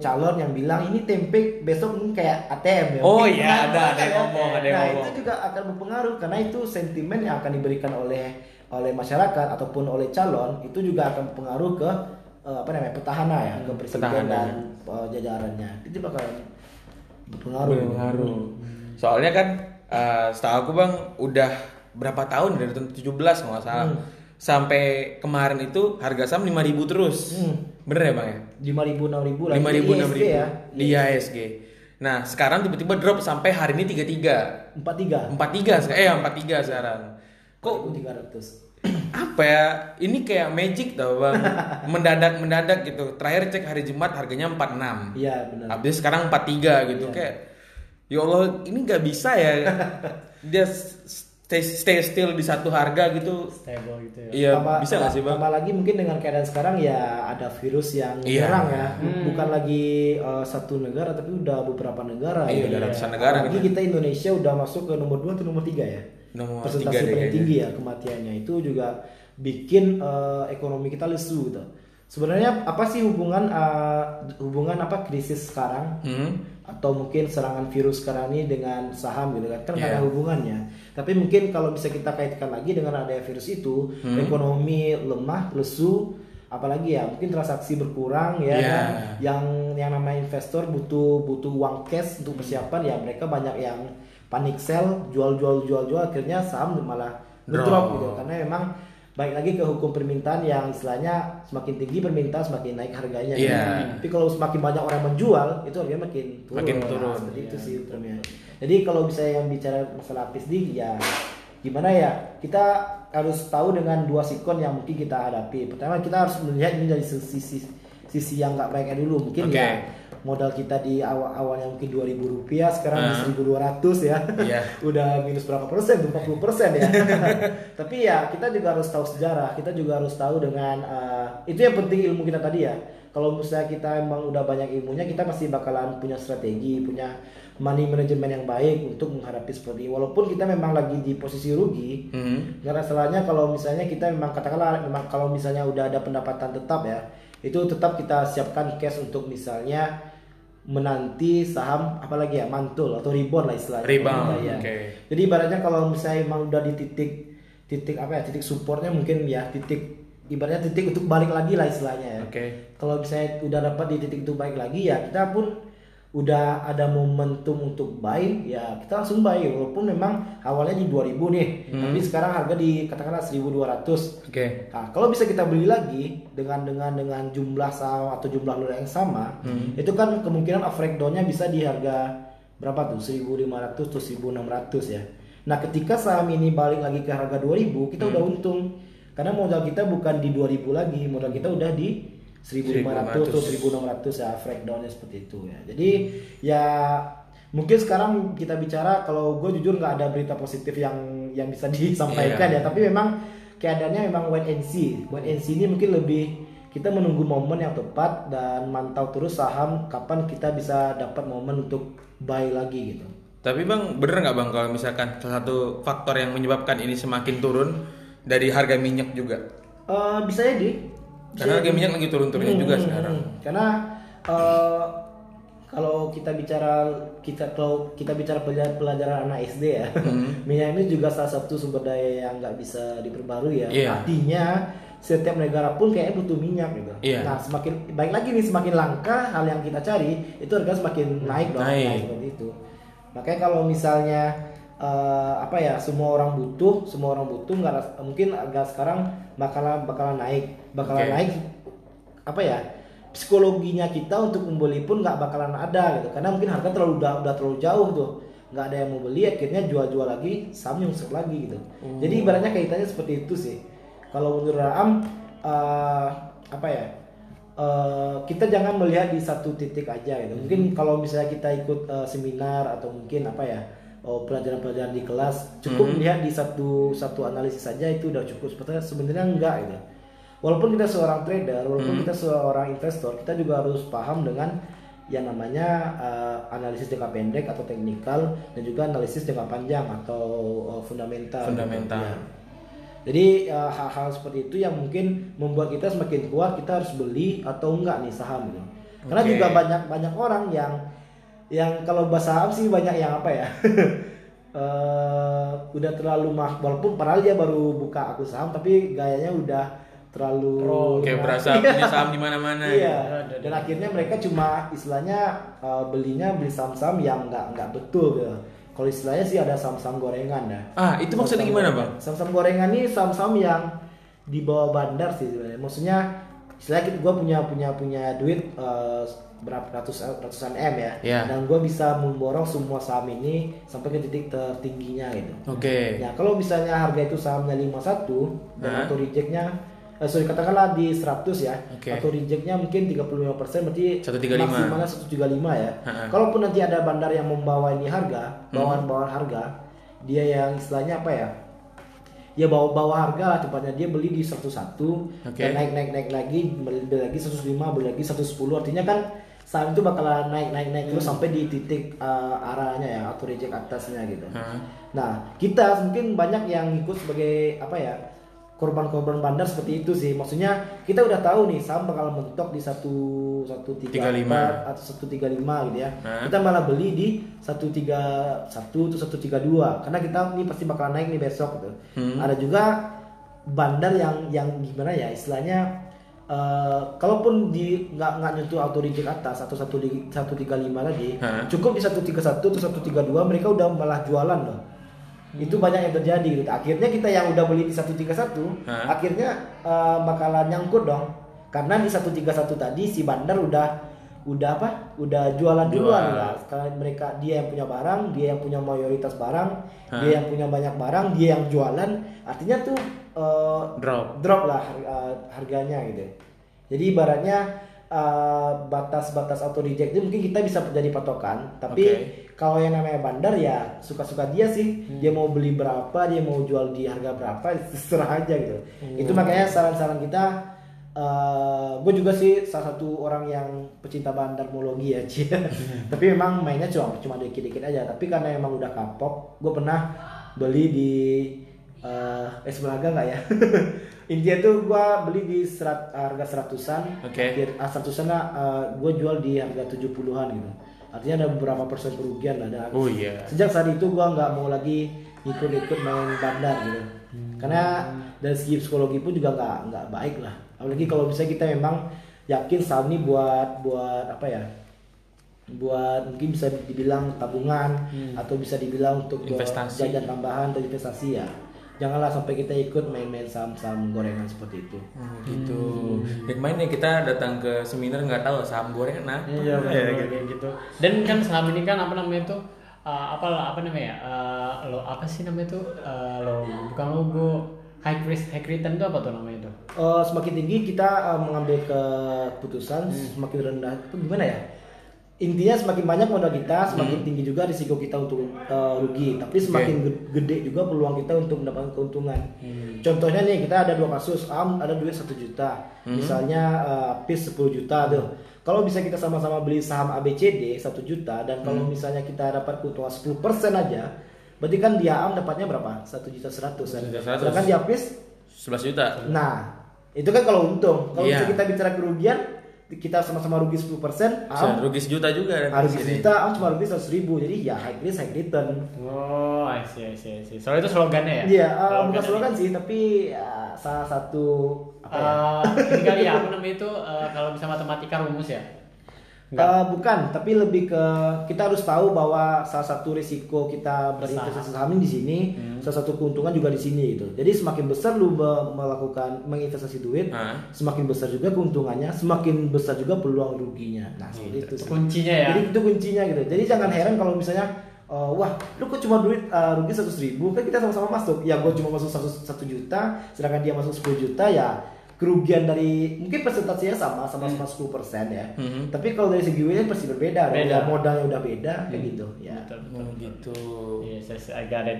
calon yang bilang ini tempe besok ini kayak ATM ya. Oh Mungkin iya, ada- ada yang ya. ngomong, ada yang Nah ngomong. itu juga akan berpengaruh karena itu sentimen yang akan diberikan oleh oleh masyarakat ataupun oleh calon itu juga akan berpengaruh ke eh, apa namanya petahana ya ke presiden dan eh, jajarannya itu bakal berpengaruh. Berpengaruh. Soalnya kan eh, setahu aku bang udah berapa tahun dari tahun 17 kalau nggak salah. Hmm. Sampai kemarin itu harga saham 5000 terus. Hmm. Bener ya bang ya? lima ribu enam ribu lah 5000 Di ISG 6000 ya di IHSG. Nah, sekarang tiba-tiba drop sampai hari ini 33. empat tiga 43 sekarang. Eh, 43 sekarang. Kok tiga ratus apa ya ini kayak magic tau bang mendadak mendadak gitu terakhir cek hari Jumat harganya 46 iya benar habis sekarang 43 gitu Iya. kayak ya Allah ini nggak bisa ya dia stay, stay still di satu harga gitu stable gitu ya. iya Tambah- bisa nggak sih bang tambah lagi mungkin dengan keadaan sekarang ya ada virus yang Iya. menyerang ya Hmm. bukan lagi uh, satu negara tapi udah beberapa negara Iya, ya. udah ratusan negara Apalagi gitu. kita Indonesia udah masuk ke nomor 2 atau nomor 3 ya Nomor persentase paling kayaknya. tinggi ya kematiannya itu juga bikin uh, ekonomi kita lesu gitu sebenarnya apa sih hubungan uh, hubungan apa krisis sekarang hmm? atau mungkin serangan virus sekarang ini dengan saham gitu kan kan nggak Iya. ada hubungannya tapi mungkin kalau bisa kita kaitkan lagi dengan adanya virus itu Hmm. ekonomi lemah lesu apalagi ya mungkin transaksi berkurang ya Iya. kan? yang yang namanya investor butuh butuh uang cash untuk persiapan ya mereka banyak yang panic sell jual jual jual jual akhirnya saham malah Drop. gitu karena memang baik lagi ke hukum permintaan yang istilahnya semakin tinggi permintaan semakin naik harganya Iya. tapi kalau semakin banyak orang menjual itu harganya makin turun Makin Nah, turun. seperti itu sih hukumnya jadi kalau bisa yang bicara masalah PSD ya gimana ya kita harus tahu dengan dua sikon yang mungkin kita hadapi pertama kita harus melihat ini dari sisi sisi yang nggak baiknya dulu mungkin Oke. ya modal kita di awal awalnya mungkin 2000 rupiah sekarang Ah. di 1200 ya Iya. udah minus berapa persen 40 persen ya tapi ya kita juga harus tahu sejarah kita juga harus tahu dengan eh, itu yang penting ilmu kita tadi ya kalau misalnya kita emang udah banyak ilmunya kita pasti bakalan punya strategi punya money management yang baik untuk menghadapi seperti ini walaupun kita memang lagi di posisi rugi Mhm. Nggak salahnya kalau misalnya kita memang katakanlah memang kalau misalnya udah ada pendapatan tetap ya, itu tetap kita siapkan cash untuk misalnya menanti saham apalagi ya mantul atau rebound lah istilahnya. Rebound, Ya. oke. Jadi ibaratnya kalau misalnya emang udah di titik titik apa ya titik supportnya mungkin ya titik ibaratnya titik untuk balik lagi lah istilahnya ya. Oke. Kalau misalnya udah dapat di titik itu baik lagi ya kita pun udah ada momentum untuk buy ya kita langsung buy walaupun memang awalnya di 2000 nih tapi sekarang harga di katakanlah 1200 Oke. Nah, kalau bisa kita beli lagi dengan dengan dengan jumlah saham atau jumlah lot yang sama, itu kan kemungkinan average down-nya bisa di harga berapa tuh? 1500 atau 1600 ya. Nah, ketika saham ini balik lagi ke harga 2000, kita udah untung. Karena modal kita bukan di 2000 lagi, modal kita udah di 1500 atau 1600 ya average down-nya seperti itu ya. Jadi ya mungkin sekarang kita bicara kalau gue jujur nggak ada berita positif yang yang bisa disampaikan Iya. ya tapi memang keadaannya memang wait and see wait and see ini mungkin lebih kita menunggu momen yang tepat dan mantau terus saham kapan kita bisa dapat momen untuk buy lagi gitu Tapi bang, bener nggak bang kalau misalkan salah satu faktor yang menyebabkan ini semakin turun dari harga minyak juga? Eh, bisa jadi Karena harga minyak lagi turun-turunnya juga Hmm, sekarang. hmm. karena eh, kalau kita bicara kita kalau kita bicara pelajaran, pelajaran anak SD ya minyak ini juga salah satu sumber daya yang nggak bisa diperbarui ya Iya. artinya setiap negara pun kayaknya butuh minyak gitu Iya. nah semakin baik lagi nih semakin langka hal yang kita cari itu harga semakin naik dong Naik. Nah, seperti itu makanya kalau misalnya eh, apa ya semua orang butuh semua orang butuh nggak mungkin agak sekarang bakalan bakalan naik bakalan Oke. naik apa ya psikologinya kita untuk membeli pun nggak bakalan ada gitu. Karena mungkin harga terlalu udah, udah terlalu jauh tuh. Nggak ada yang mau beli akhirnya jual-jual lagi saham nyungsep lagi gitu. Jadi ibaratnya kaitannya seperti itu sih. Kalau menurut Raam eh, apa ya eh, kita jangan melihat di satu titik aja gitu. Mungkin kalau misalnya kita ikut eh, seminar atau mungkin apa ya oh, pelajaran-pelajaran di kelas cukup melihat di satu satu analisis saja itu udah cukup. Sebetulnya sebenarnya enggak gitu walaupun kita seorang trader, walaupun kita seorang investor, kita juga harus paham dengan yang namanya uh, analisis jangka pendek atau teknikal dan juga analisis jangka panjang atau uh, fundamental. Fundamental. Ya. Jadi uh, hal-hal seperti itu yang mungkin membuat kita semakin kuat kita harus beli atau enggak nih saham gitu. Karena Oke. juga banyak banyak orang yang yang kalau bahas saham sih banyak yang apa ya? eh udah terlalu mah walaupun padahal dia baru buka akun saham tapi gayanya udah terlalu Pro, Kayak berasa Iya. punya saham di mana-mana. Iya. Ada, Dan akhirnya mereka cuma istilahnya uh, belinya beli saham-saham yang nggak nggak betul gitu. Kalau istilahnya sih ada saham-saham gorengan dah. Ah, itu maksudnya gimana bang? Saham-saham gorengan ini saham-saham yang di bawah bandar sih sebenarnya. Maksudnya istilahnya gue punya punya punya duit uh, berapa ratus ratusan m ya. Iya. Dan gue bisa memborong semua saham ini sampai ke titik tertingginya gitu. Oke. Ya kalau misalnya harga itu sahamnya 51 dan Hah? atau rejectnya eh, sorry katakanlah di 100 ya Oke. atau rejectnya mungkin 35% berarti 135. maksimalnya 135 ya. Ha-ha. Kalaupun nanti ada bandar yang membawa ini harga, Hmm. bawaan-bawaan harga, dia yang istilahnya apa ya? Ya bawa bawa harga lah tepatnya dia beli di 101 Oke. dan naik naik naik lagi beli, beli lagi 105 beli lagi 110 artinya kan saham itu bakalan naik naik naik Hmm. terus sampai di titik eh, arahnya ya atau reject atasnya gitu. Hah? Nah, kita mungkin banyak yang ikut sebagai apa ya korban-korban bandar seperti itu sih. Maksudnya kita udah tahu nih saham bakal mentok di satu satu tiga 35. empat atau satu tiga lima gitu ya. Kita malah beli di satu tiga satu atau satu tiga dua karena kita ini pasti bakalan naik nih besok gitu. Hmm. Ada juga bandar yang yang gimana ya istilahnya eh, kalaupun di nggak nggak nyentuh auto reject atas satu di satu tiga lima lagi cukup di satu tiga satu atau satu tiga dua mereka udah malah jualan loh itu banyak yang terjadi gitu. Akhirnya kita yang udah beli di satu tiga satu Hah? akhirnya eh, bakalan nyangkut dong. Karena di satu tiga satu tadi si bandar udah udah apa? Udah jualan duluan lah. Karena mereka dia yang punya barang dia yang punya mayoritas barang dia yang punya banyak barang dia yang jualan. Artinya tuh eh, Drop. drop lah eh, harganya gitu. Jadi ibaratnya uh, batas-batas auto reject itu mungkin kita bisa jadi patokan tapi Oke. kalau yang namanya bandar ya suka-suka dia sih Hmm. dia mau beli berapa dia mau jual di harga berapa terserah aja gitu Hmm. itu makanya saran-saran kita gue juga sih salah satu orang yang pecinta bandarmologi ya Ci. tapi memang mainnya cuma cuma dikit-dikit aja tapi karena emang udah kapok gue pernah beli di eh eh Sebelaga nggak ya intinya tuh gue beli di serat, harga seratusan. Oke. Di- ah, seratusan lah gue jual di harga 70-an gitu. Artinya ada beberapa persen kerugian lah ada Oh iya. sejak saat itu gua nggak mau lagi ikut-ikut main bandar gitu. Karena dari segi psikologi pun juga nggak nggak baik lah. Apalagi kalau bisa kita memang yakin saham ini buat buat apa ya buat mungkin bisa dibilang tabungan atau bisa dibilang untuk Investasi. jajan tambahan atau investasi ya janganlah sampai kita ikut main-main saham-saham gorengan seperti itu Oh, gitu. Dan kemarin ya kita datang ke seminar nggak tahu saham goreng enak. Iya Ya, gitu. gitu. Dan kan saham ini kan apa namanya itu uh, apa apa namanya? Uh, lo apa sih namanya itu uh, lo bukan logo high risk high return itu apa tuh namanya itu? Eh, semakin tinggi kita eh, mengambil keputusan semakin rendah itu gimana ya intinya semakin banyak modal kita semakin tinggi juga risiko kita untuk eh, rugi. Tapi semakin ge- gede juga peluang kita untuk mendapatkan keuntungan. Contohnya nih kita ada dua kasus am ada duit satu juta. Misalnya eh, PIS 10 juta tuh. Kalau bisa kita sama-sama beli saham ABCD 1 juta dan kalau misalnya kita dapat keuntungan 10% aja berarti kan dia am dapatnya berapa? Satu juta seratus kan? 1.100.000. sedangkan dia PIS 11 juta. Nah, itu kan kalau untung. Kalau misalnya kita bicara kerugian, kita sama-sama rugi 10%, Bisa am rugi sejuta juga harus di sini. juta, am cuma rugi 100 ribu. Jadi ya high risk, high return. Oh, I see, I see, I see. Soalnya itu slogannya ya? Iya, uh, Slogannya bukan slogan sih, tapi ya, salah satu apa ya? Uh, ini kali ya, apa namanya itu uh, kalau bisa matematika rumus ya? Uh, bukan, tapi lebih ke kita harus tahu bahwa salah satu risiko kita berinvestasi saham di sini, Hmm. salah satu keuntungan juga di sini gitu. Jadi semakin besar lu be- melakukan menginvestasi duit, Hah? semakin besar juga keuntungannya, semakin besar juga peluang ruginya. Nah, seperti itu sih. Kuncinya ya. Jadi itu kuncinya gitu. Jadi jangan heran kalau misalnya uh, wah lu kok cuma duit uh, rugi seratus ribu kan kita sama-sama masuk ya gue cuma masuk satu satu juta sedangkan dia masuk 10 juta ya kerugian dari mungkin persentasenya sama sama-sama 10 persen ya Mhm. tapi kalau dari segi duitnya pasti berbeda. Beda. Ya, modalnya udah beda kayak gitu ya Betul, betul. Oh gitu. Yes, yes, I got it.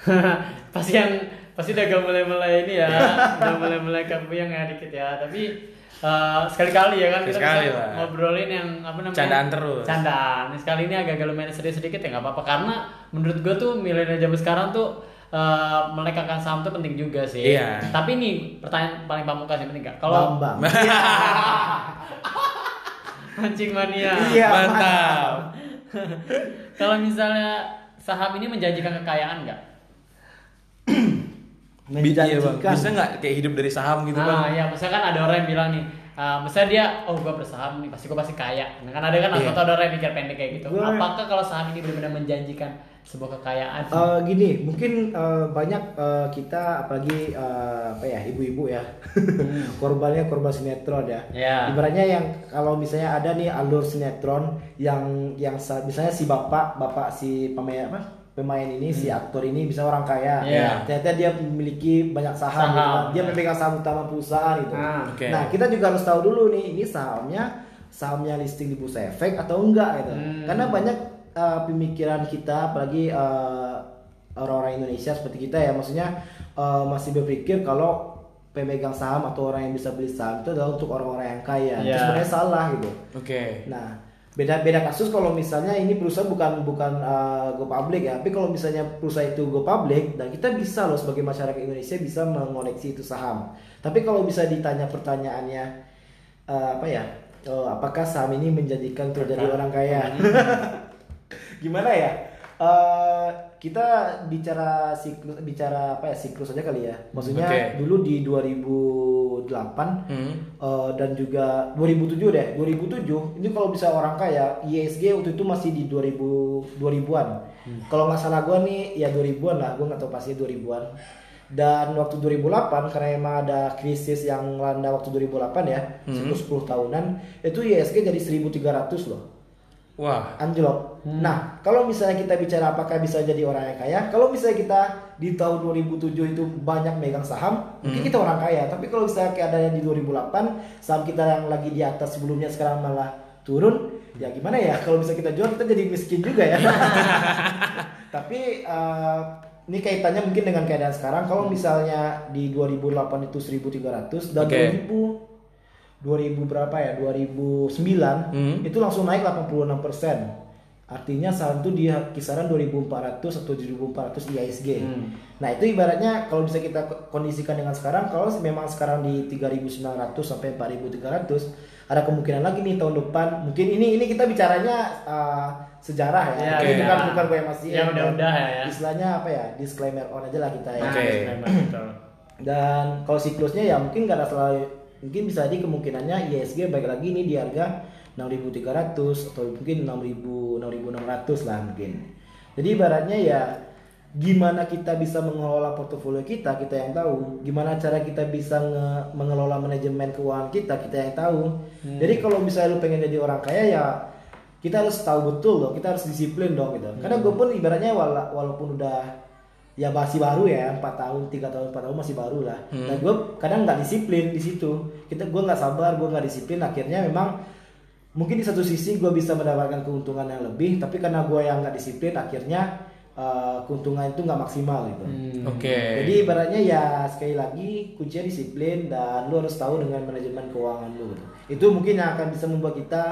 pasti yang pasti udah agak mulai-mulai ini ya, udah mulai-mulai yang ya dikit ya. Tapi eh, sekali-kali ya kan kita Sekali bisa lah. ngobrolin yang apa namanya? Candaan terus. Candaan. Sekali ini agak-agak lumayan serius sedikit ya nggak apa-apa karena menurut gue tuh milenial zaman sekarang tuh eh, melekatkan saham tuh penting juga sih. Iya. Tapi nih pertanyaan paling pamungkas yang penting nggak? Kalau Bambang mancing mania. Iya, Mantap. Kalau misalnya saham ini menjanjikan kekayaan nggak? Bi- iya, Bang. menjanjikan Bisa nggak kayak hidup dari saham gitu Nah, bang? ya misalkan ada orang yang bilang nih, uh, misalnya dia, oh gue bersaham nih, pasti gue pasti kaya. Nah, kan ada kan Iya. atau ada orang yang mikir pendek kayak gitu. Apakah kalau saham ini benar-benar menjanjikan sebuah kekayaan? Eh, gini, mungkin eh, banyak eh, kita apalagi eh, apa ya ibu-ibu ya korbannya korban sinetron ya. Ya. Ibaratnya yang kalau misalnya ada nih alur sinetron yang yang sa- misalnya si bapak bapak si pemain apa pemain ini si aktor ini bisa orang kaya. Iya. Ternyata dia memiliki banyak saham, Saham. gitu kan. dia memegang saham utama perusahaan itu. Ah, oke. Nah kita juga harus tahu dulu nih ini sahamnya sahamnya listing di bursa efek atau enggak gitu. Hmm. Karena banyak uh, pemikiran kita apalagi uh, orang-orang Indonesia seperti kita ya maksudnya uh, masih berpikir kalau pemegang saham atau orang yang bisa beli saham itu adalah untuk orang-orang yang kaya. Itu Iya. sebenarnya salah gitu. Oke. Nah, beda beda kasus kalau misalnya ini perusahaan bukan bukan uh, go public ya, tapi kalau misalnya perusahaan itu go public dan kita bisa loh sebagai masyarakat Indonesia bisa mengoleksi itu saham. Tapi kalau bisa ditanya pertanyaannya uh, apa ya? uh, apakah saham ini menjadikan untuk jadi orang kaya? Gimana ya? Uh, kita bicara siklus bicara apa ya siklus aja kali ya. Maksudnya Oke. dulu di 2008 Hmm. Uh, dan juga 2007 deh 2007 ini kalau bisa orang kaya ISG waktu itu masih di 2000 2000-an kalau nggak salah gua nih ya 2000-an lah gua nggak tahu pasti 2000-an dan waktu 2008 karena emang ada krisis yang melanda waktu 2008 ya siklus 10 tahunan itu ISG jadi 1300 loh Wah. anjlok. Hmm. Nah, kalau misalnya kita bicara apakah bisa jadi orang yang kaya, kalau misalnya kita di tahun 2007 itu banyak megang saham, Hmm. mungkin kita orang kaya. Tapi kalau misalnya keadaannya di 2008, saham kita yang lagi di atas sebelumnya sekarang malah turun, ya gimana ya? Kalau bisa kita jual, kita jadi miskin juga ya. Tapi eh, ini kaitannya mungkin dengan keadaan sekarang. Kalau misalnya di 2008 itu 1.300 dan Oke. 2000 2000 berapa ya 2009 Hmm. itu langsung naik 86 artinya saham itu di kisaran 2400 atau 7400 IHSG Hmm. nah itu ibaratnya kalau bisa kita kondisikan dengan sekarang kalau memang sekarang di 3900 sampai 4300 ada kemungkinan lagi nih tahun depan mungkin ini ini kita bicaranya uh, sejarah ya, Ya, Ini oke. bukan bukan gue masih Ya, udah-udah ya, ya. istilahnya apa ya disclaimer on aja lah kita ya betul. dan kalau siklusnya ya mungkin nggak ada salah mungkin bisa jadi kemungkinannya ISG baik lagi ini di harga 6.300 atau mungkin 6.000 6.600 lah mungkin. Jadi ibaratnya ya gimana kita bisa mengelola portofolio kita kita yang tahu. Gimana cara kita bisa nge- mengelola manajemen keuangan kita kita yang tahu. Jadi kalau misalnya lu pengen jadi orang kaya ya kita harus tahu betul loh kita harus disiplin dong gitu. Karena gue pun ibaratnya wala- walaupun udah ya masih baru ya empat tahun tiga tahun empat tahun masih baru lah dan gue kadang nggak disiplin di situ kita gue nggak sabar gue nggak disiplin akhirnya memang mungkin di satu sisi gue bisa mendapatkan keuntungan yang lebih tapi karena gue yang nggak disiplin akhirnya eh, keuntungan itu nggak maksimal gitu Hmm. Oke. jadi ibaratnya ya sekali lagi kuncinya disiplin dan lu harus tahu dengan manajemen keuangan lu gitu. itu mungkin yang akan bisa membuat kita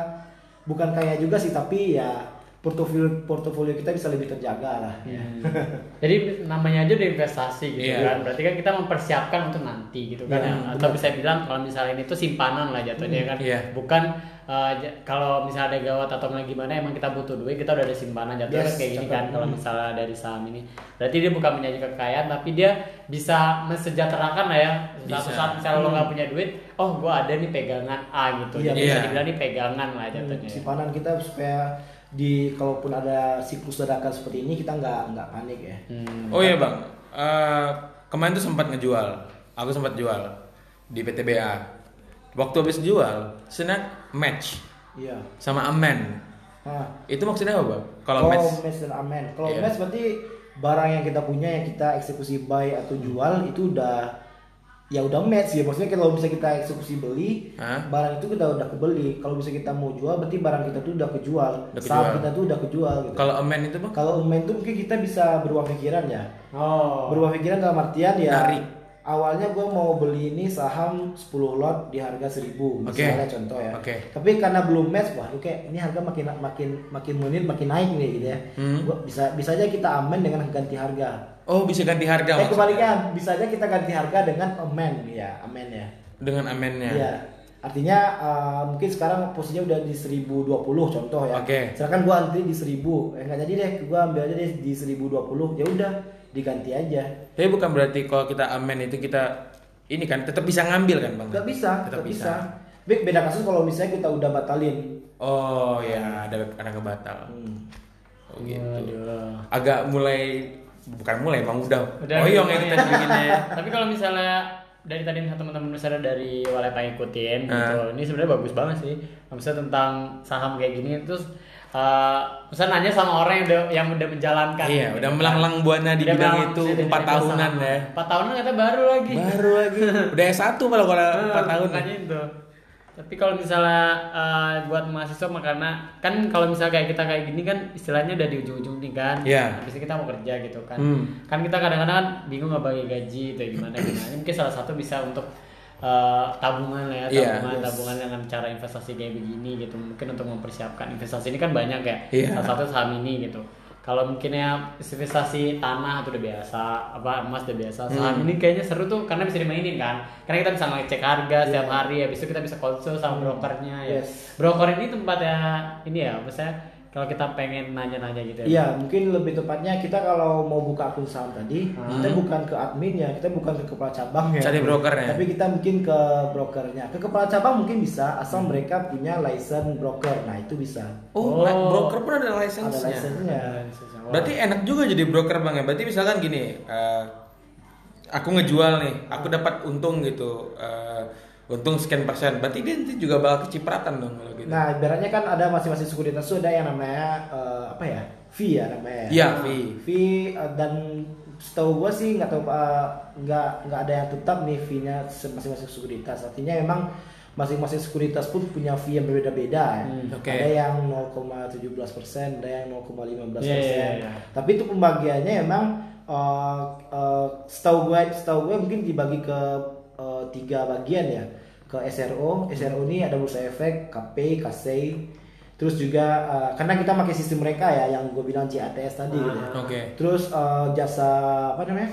bukan kaya juga sih tapi ya portofolio portofolio kita bisa lebih terjaga lah Ya. Jadi namanya aja udah investasi gitu Iya. kan. Berarti kan kita mempersiapkan untuk nanti gitu kan. Iya, ya. Atau bisa bilang kalau misalnya ini tuh simpanan lah jatuhnya kan. Iya. Bukan uh, j- kalau misalnya ada gawat atau gimana emang kita butuh duit kita udah ada simpanan jatuhnya Yes, kan kayak gini kan kalau misalnya dari saham ini. Berarti dia bukan menjadi kekayaan tapi dia bisa mensejahterakan lah ya. Suatu Bisa. saat misalnya lo nggak punya duit, oh gua ada nih pegangan A gitu. Iya, Jadi bisa iya. dibilang nih pegangan lah jatuhnya. ya. simpanan kita supaya di kalaupun ada siklus ledakan seperti ini kita nggak nggak panik ya Hmm. Oh iya bang, Eh, kemarin tuh sempat ngejual, aku sempat jual di PTBA. Waktu habis jual, senak match iya sama amen. nah, Itu maksudnya apa bang? Kalau kalau match, match dan amen kalau Iya. match berarti barang yang kita punya yang kita eksekusi buy atau jual itu udah ya udah match ya maksudnya kalau bisa kita eksekusi beli Hah? barang itu kita udah kebeli kalau bisa kita mau jual berarti barang kita tuh udah kejual Udah saham kita tuh udah kejual gitu kalau amen itu bang? kalau main tuh mungkin kita bisa berubah pikiran ya Oh. berubah pikiran dalam artian ya Narik. awalnya gue mau beli ini saham 10 lot di harga 1000 Oke. misalnya contoh ya Oke. tapi karena belum match wah oke ini harga makin makin makin menit makin naik nih gitu ya Hmm. Gua bisa bisa aja kita aman dengan ganti harga Oh bisa ganti harga eh kebalikan bisa aja kita ganti harga dengan amen ya amen ya Dengan amennya. Iya. Artinya uh, mungkin sekarang posisinya udah di 1020 contoh ya. Oke. Sedangkan gua antri di 1000. Eh nggak jadi deh, gua ambil aja deh di 1020. Ya udah, diganti aja. Tapi bukan berarti kalau kita amen itu kita ini kan tetap bisa ngambil kan bang? Gak bisa, Tetap bisa. Be- Beda kasus kalau misalnya kita udah batalin. Oh ya ada ada kebatal. Hmm. Oh gitu. Agak mulai bukan mulai emang udah. Udah, oh iya yang ya. kita bikinnya. Tapi kalau misalnya dari tadi teman-teman misalnya dari Walai Pak ikutin Ah. gitu. Ini sebenarnya bagus banget sih. Misalnya tentang saham kayak gini terus uh, misalnya nanya sama orang yang udah yang udah menjalankan. Iya, gitu udah melanglang buana di Udah bidang itu empat tahunan ya. Empat tahunan kata baru lagi. Baru lagi. Udah S1 malah kalau Ah, empat tahun. makanya itu. Tapi kalau misalnya uh, buat mahasiswa mah karena kan kalau misalnya kayak kita kayak gini kan istilahnya udah di ujung-ujung nih kan. Iya. Habis kita mau kerja gitu kan. Hmm. Kan kita kadang-kadang kan bingung nggak bagi gaji atau gimana gimana. Mungkin salah satu bisa untuk uh, tabungan lah ya, Iya, tabungan yes. tabungan dengan cara investasi kayak begini gitu. Mungkin untuk mempersiapkan investasi ini kan banyak ya. Iya. Salah satu saham ini gitu. Kalau mungkin ya investasi tanah itu udah biasa, apa emas udah biasa. Saham Hmm. ini kayaknya seru tuh karena bisa dimainin kan. Karena kita bisa ngecek harga setiap hari, habis itu kita bisa konsul sama brokernya ya. Yes. Broker ini tempatnya ini ya, misalnya kalau kita pengen nanya-nanya gitu ya. Iya, mungkin lebih tepatnya kita kalau mau buka akun saham tadi, Hmm. kita bukan ke adminnya, kita bukan ke kepala cabangnya. Cari brokernya. Tapi kita mungkin ke brokernya. Ke kepala cabang mungkin bisa, asal mereka punya license broker. Nah, itu bisa. Oh, Oh. broker pun ada Ada license-nya. license-nya. Berarti enak juga jadi broker bang ya. Berarti misalkan gini, eh, aku ngejual nih, aku dapat untung gitu. eh, untung sekian persen berarti dia nanti juga bakal kecipratan dong kalau gitu Nah, ibaratnya kan ada masing-masing sekuritas itu ada yang namanya eh, apa ya? fee ya namanya. Iya, Nah, fee. Fee eh, dan setahu gua sih nggak tahu eh, nggak nggak ada yang tetap nih fee-nya masing-masing sekuritas. Artinya memang masing-masing sekuritas pun punya fee yang berbeda-beda. ya. Hmm, oke. Ada yang 0,17 persen, ada yang 0,15 Iya, persen. iya, iya. Tapi itu pembagiannya emang eh, eh, setahu gue setahu gue mungkin dibagi ke eh, tiga bagian ya ke SRO SRO ini ada bursa efek KP KSEI terus juga eh, karena kita pakai sistem mereka ya yang gue bilang JATS tadi gitu ya. oke terus eh, jasa apa namanya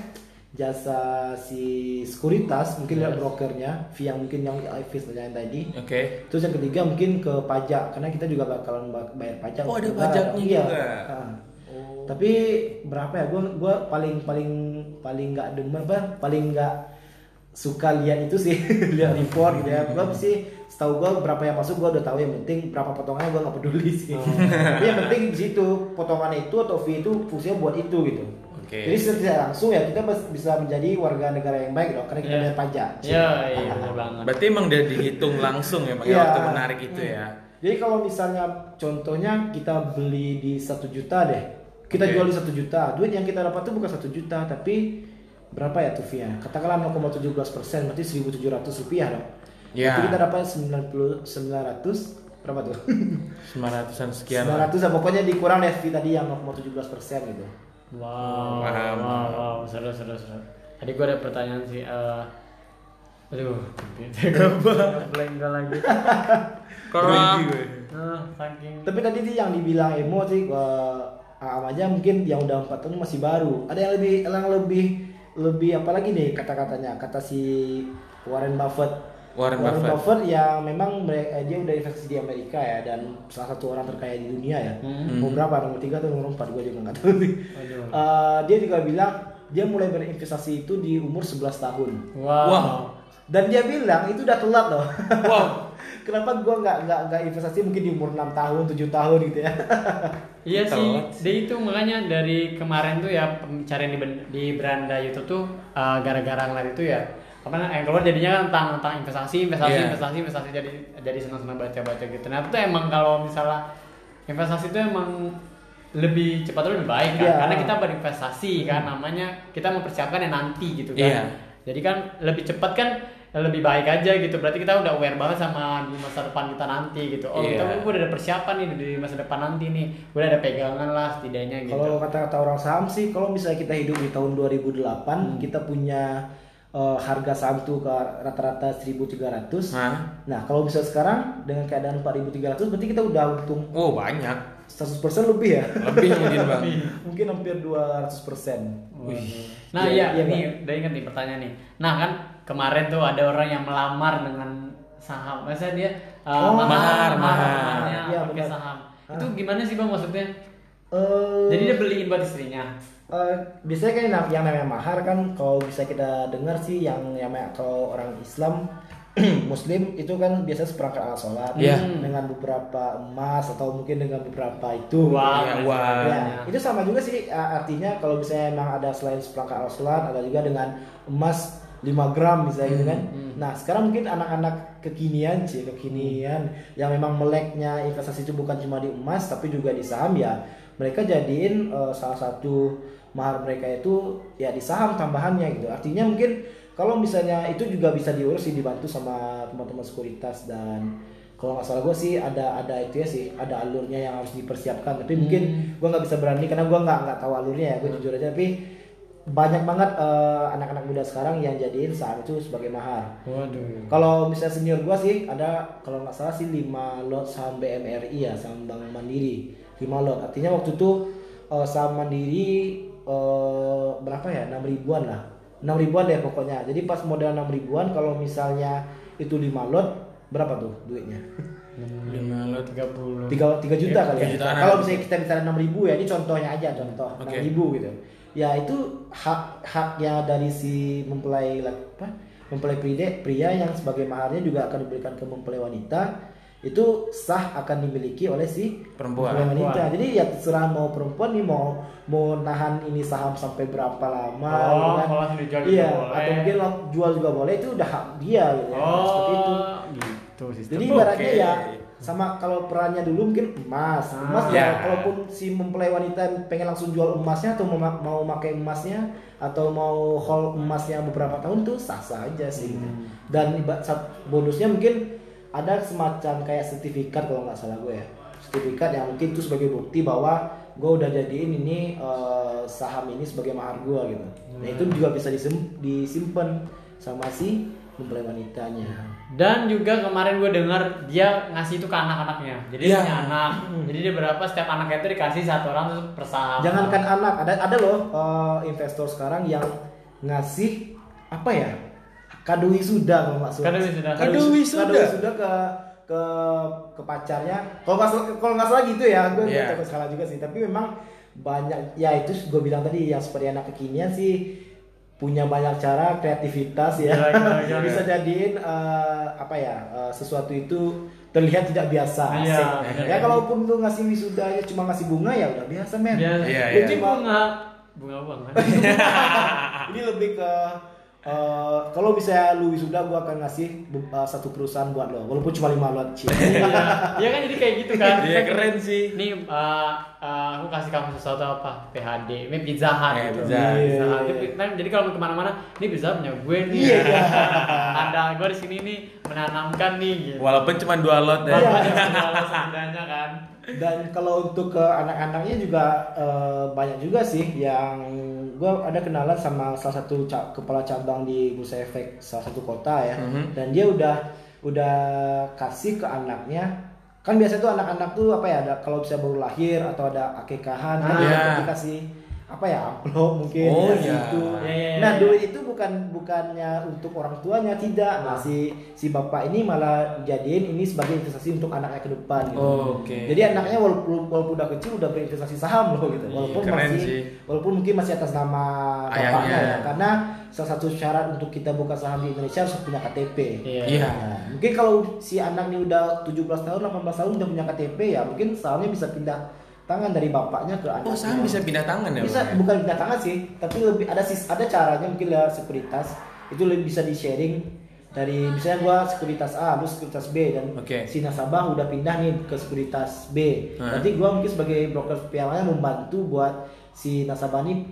jasa si sekuritas mungkin lihat brokernya fee yang mungkin yang fee yang tadi oke Terus yang ketiga mungkin ke pajak karena kita juga bakalan ba- bayar pajak. Oh, ada pajaknya Iya. juga. Ah. Tapi berapa ya? Gue gua paling paling paling nggak demen apa? Paling nggak suka lihat itu sih lihat report gitu ya. Gue sih setahu gue berapa yang masuk gue udah tahu yang penting berapa potongannya gue nggak peduli sih. Tapi yang penting di situ potongannya itu atau fee itu fungsinya buat itu gitu. Oke. Jadi secara langsung ya kita bisa menjadi warga negara yang baik dong karena kita Iya. bayar pajak. Iya, iya benar banget. berarti emang dia dihitung langsung ya pakai Iya. waktu menarik itu ya Jadi kalau misalnya contohnya kita beli di satu juta deh, kita Oke. jual di satu juta, duit yang kita dapat tuh bukan satu juta, tapi berapa ya tuh fee-nya? Katakanlah 0,17 persen, berarti 1.700 rupiah dong. Iya. Berarti kita dapat 90 900 berapa tuh? 900an sekian lah. 900 lah, pokoknya dikurang deh fee tadi yang 0,17 persen gitu. Wow, Paham. wow, wow, seru, seru, seru. Tadi gue ada pertanyaan sih. eh aduh, blank gak lagi. kalau Ah, saking. Tapi tadi sih yang dibilang emo sih eh, Aam aja mungkin yang udah 4 tahun masih baru. Ada yang lebih yang lebih lebih apa lagi nih kata-katanya? Kata si Warren Buffett. Warren Buffett. Buffett yang memang mereka, dia udah investasi di Amerika ya dan salah satu orang terkaya di dunia ya. Hmm. Nomor berapa? Nomor 3 atau nomor 4 gue juga nggak tahu sih. Aduh. Eh, dia juga bilang dia mulai berinvestasi itu di umur 11 tahun. Wow. Wah. Dan dia bilang itu udah telat loh. wow Kenapa gua nggak nggak nggak investasi mungkin di umur 6 tahun, 7 tahun gitu ya. Iya Telat sih, dia itu makanya dari kemarin tuh ya pencarian di, di beranda YouTube tuh uh, gara-gara ngeliat itu ya apa yang keluar jadinya kan tentang tentang investasi, investasi, Iya. investasi, investasi jadi jadi senang-senang baca-baca gitu. Nah itu emang kalau misalnya investasi itu emang lebih cepat lebih baik kan, Iya. karena kita berinvestasi kan namanya kita mempersiapkan yang nanti gitu kan. Iya. Jadi kan lebih cepat kan lebih baik aja gitu. Berarti kita udah aware banget sama di masa depan kita nanti gitu. Oh Iya. kita gue udah ada persiapan nih di masa depan nanti nih. Gue udah ada pegangan lah setidaknya gitu. Kalau kata-kata orang saham sih, kalau misalnya kita hidup di tahun 2008, Hmm. kita punya eh, harga saham tuh ke rata-rata 1.300. Hah? Nah, kalau misalnya sekarang dengan keadaan 4.300 berarti kita udah untung oh banyak 100% lebih ya. lebih mungkin bang Mungkin hampir 200%. Waduh. Nah Iya, iya, iya, ini udah inget nih pertanyaan nih. Nah kan kemarin tuh ada orang yang melamar dengan saham. Masa dia uh, Oh, mahar, mahar. maharnya Iya, pakai benar. saham. Itu gimana sih bang maksudnya? Eh, Jadi dia beliin buat istrinya. Eh, biasanya kan yang, yang namanya mahar kan kalau bisa kita dengar sih yang yang namanya kalau orang Islam Muslim itu kan biasanya seperangkat alat sholat Iya. dengan beberapa emas atau mungkin dengan beberapa itu. Wah, Iya, dan wah. Ya, itu sama juga sih uh, artinya kalau misalnya emang ada selain seperangkat alat sholat ada juga dengan emas 5 gram misalnya gitu kan. Nah sekarang mungkin anak-anak kekinian sih kekinian yang memang meleknya investasi itu bukan cuma di emas tapi juga di saham ya mereka jadiin uh, salah satu mahar mereka itu ya di saham tambahannya gitu. Artinya mungkin kalau misalnya itu juga bisa diurus sih dibantu sama teman-teman sekuritas dan kalau nggak salah gue sih ada ada itu ya sih ada alurnya yang harus dipersiapkan. Tapi mungkin gue nggak bisa berani karena gue nggak nggak tahu alurnya ya gue jujur aja. Tapi banyak banget eh, anak-anak muda sekarang yang jadiin saham itu sebagai mahar. Waduh. kalau misalnya senior gue sih ada kalau nggak salah sih 5 lot saham BMRI ya saham Bank Mandiri. 5 lot. Artinya waktu itu eh, saham Mandiri eh, berapa ya? 6 ribuan lah. 6 ribuan deh pokoknya. Jadi pas modal 6 ribuan kalau misalnya itu 5 lot berapa tuh duitnya? Lima lot tiga puluh. 3, 3 juta kali ya? tiga jutaan. kalau misalnya kita bicara 6 ribu ya ini contohnya aja contoh Oke. 6 ribu gitu ya itu hak haknya dari si mempelai apa mempelai pria pria yang sebagai maharnya juga akan diberikan ke mempelai wanita itu sah akan dimiliki oleh si Perempuan. wanita. Jadi ya terserah mau perempuan nih mau mau nahan ini saham sampai berapa lama. Oh, gitu kan. kalau dijual juga iya, boleh. atau mungkin jual juga boleh itu udah hak dia gitu ya. Seperti itu. Oh, gitu sistem. Jadi ibaratnya ya sama kalau perannya dulu mungkin emas. Ah. Emas Ya. ya kalaupun si mempelai wanita pengen langsung jual emasnya atau mau mau pakai emasnya atau mau hold emasnya beberapa tahun tuh sah-sah aja sih. Hmm. Dan bonusnya mungkin ada semacam kayak sertifikat kalau nggak salah gue ya. Sertifikat yang mungkin itu sebagai bukti bahwa gue udah jadiin ini eh, saham ini sebagai mahar gue gitu. Nah itu juga bisa disim- disimpan sama si mempelai wanitanya. Dan juga kemarin gue dengar dia ngasih itu ke anak-anaknya. Jadi Iya. punya anak. Jadi dia berapa setiap anaknya itu dikasih satu orang terus persaham. Jangankan anak, ada ada loh eh, investor sekarang yang ngasih apa ya kado wisuda kalau nggak salah. Kado wisu- wisuda. Kado wisuda ke ke ke pacarnya. Kalau nggak salah- kalau nggak salah gitu ya, gue nggak tahu salah juga sih. Tapi memang banyak ya itu gue bilang tadi yang seperti anak kekinian sih punya banyak cara kreativitas ya Gila, gila, gila. bisa jadiin eh, apa ya eh, sesuatu itu terlihat tidak biasa Iya, asik. bener. ya kalaupun lu ngasih wisudanya cuma ngasih bunga ya udah biasa men Iya, Itu iya. bunga bunga kan. ini lebih ke eh, kalau bisa lu wisuda gua akan ngasih eh, satu perusahaan buat lo walaupun cuma lima lot Ci. Iya Iya kan jadi kayak gitu kan. Iya, keren sih. Nih eh, eh, aku kasih kamu sesuatu apa? PHD, ini Pizza Hut Eh, gitu. Pizza Hut. Pizza Hut. Jadi, nah, jadi kalau mau ke mana-mana, ini bisa punya gue nih. Iya, iya. Ada gue di sini nih menanamkan nih. Gitu. Walaupun cuma dua lot ya. Walaupun cuma dua sebenarnya kan. Dan kalau untuk ke anak-anaknya juga eh, banyak juga sih yang gua ada kenalan sama salah satu ca- kepala cabang di Bursa Efek salah satu kota ya Mhm. dan dia udah udah kasih ke anaknya kan biasa tuh anak-anak tuh apa ya ada kalau bisa baru lahir atau ada akekahan kan Ah, iya. dikasih apa ya amplop mungkin Oh, dikasih iya. itu. Iya, iya, nah iya. duit itu bukan bukannya untuk orang tuanya tidak nah si si bapak ini malah jadiin ini sebagai investasi untuk anaknya ke depan gitu. Oh, oke. Jadi anaknya walaupun walaupun udah kecil udah berinvestasi saham loh gitu. Iya, Walaupun keren masih sih. walaupun mungkin masih atas nama bapaknya ya. Karena salah satu syarat untuk kita buka saham di Indonesia harus punya KTP. Iya. Nah, mungkin kalau si anak ini udah 17 tahun, 18 tahun udah punya KTP ya, mungkin sahamnya bisa pindah tangan dari bapaknya ke anaknya. Oh, saham bisa pindah tangan ya? Bisa bukan pindah tangan sih, tapi lebih ada sis ada caranya mungkin lewat sekuritas. Itu lebih bisa di sharing dari misalnya gua sekuritas A, lu sekuritas B dan Oke. si nasabah udah pindah nih ke sekuritas B. Hah? Nanti gua mungkin sebagai broker pialanya membantu buat si nasabah nih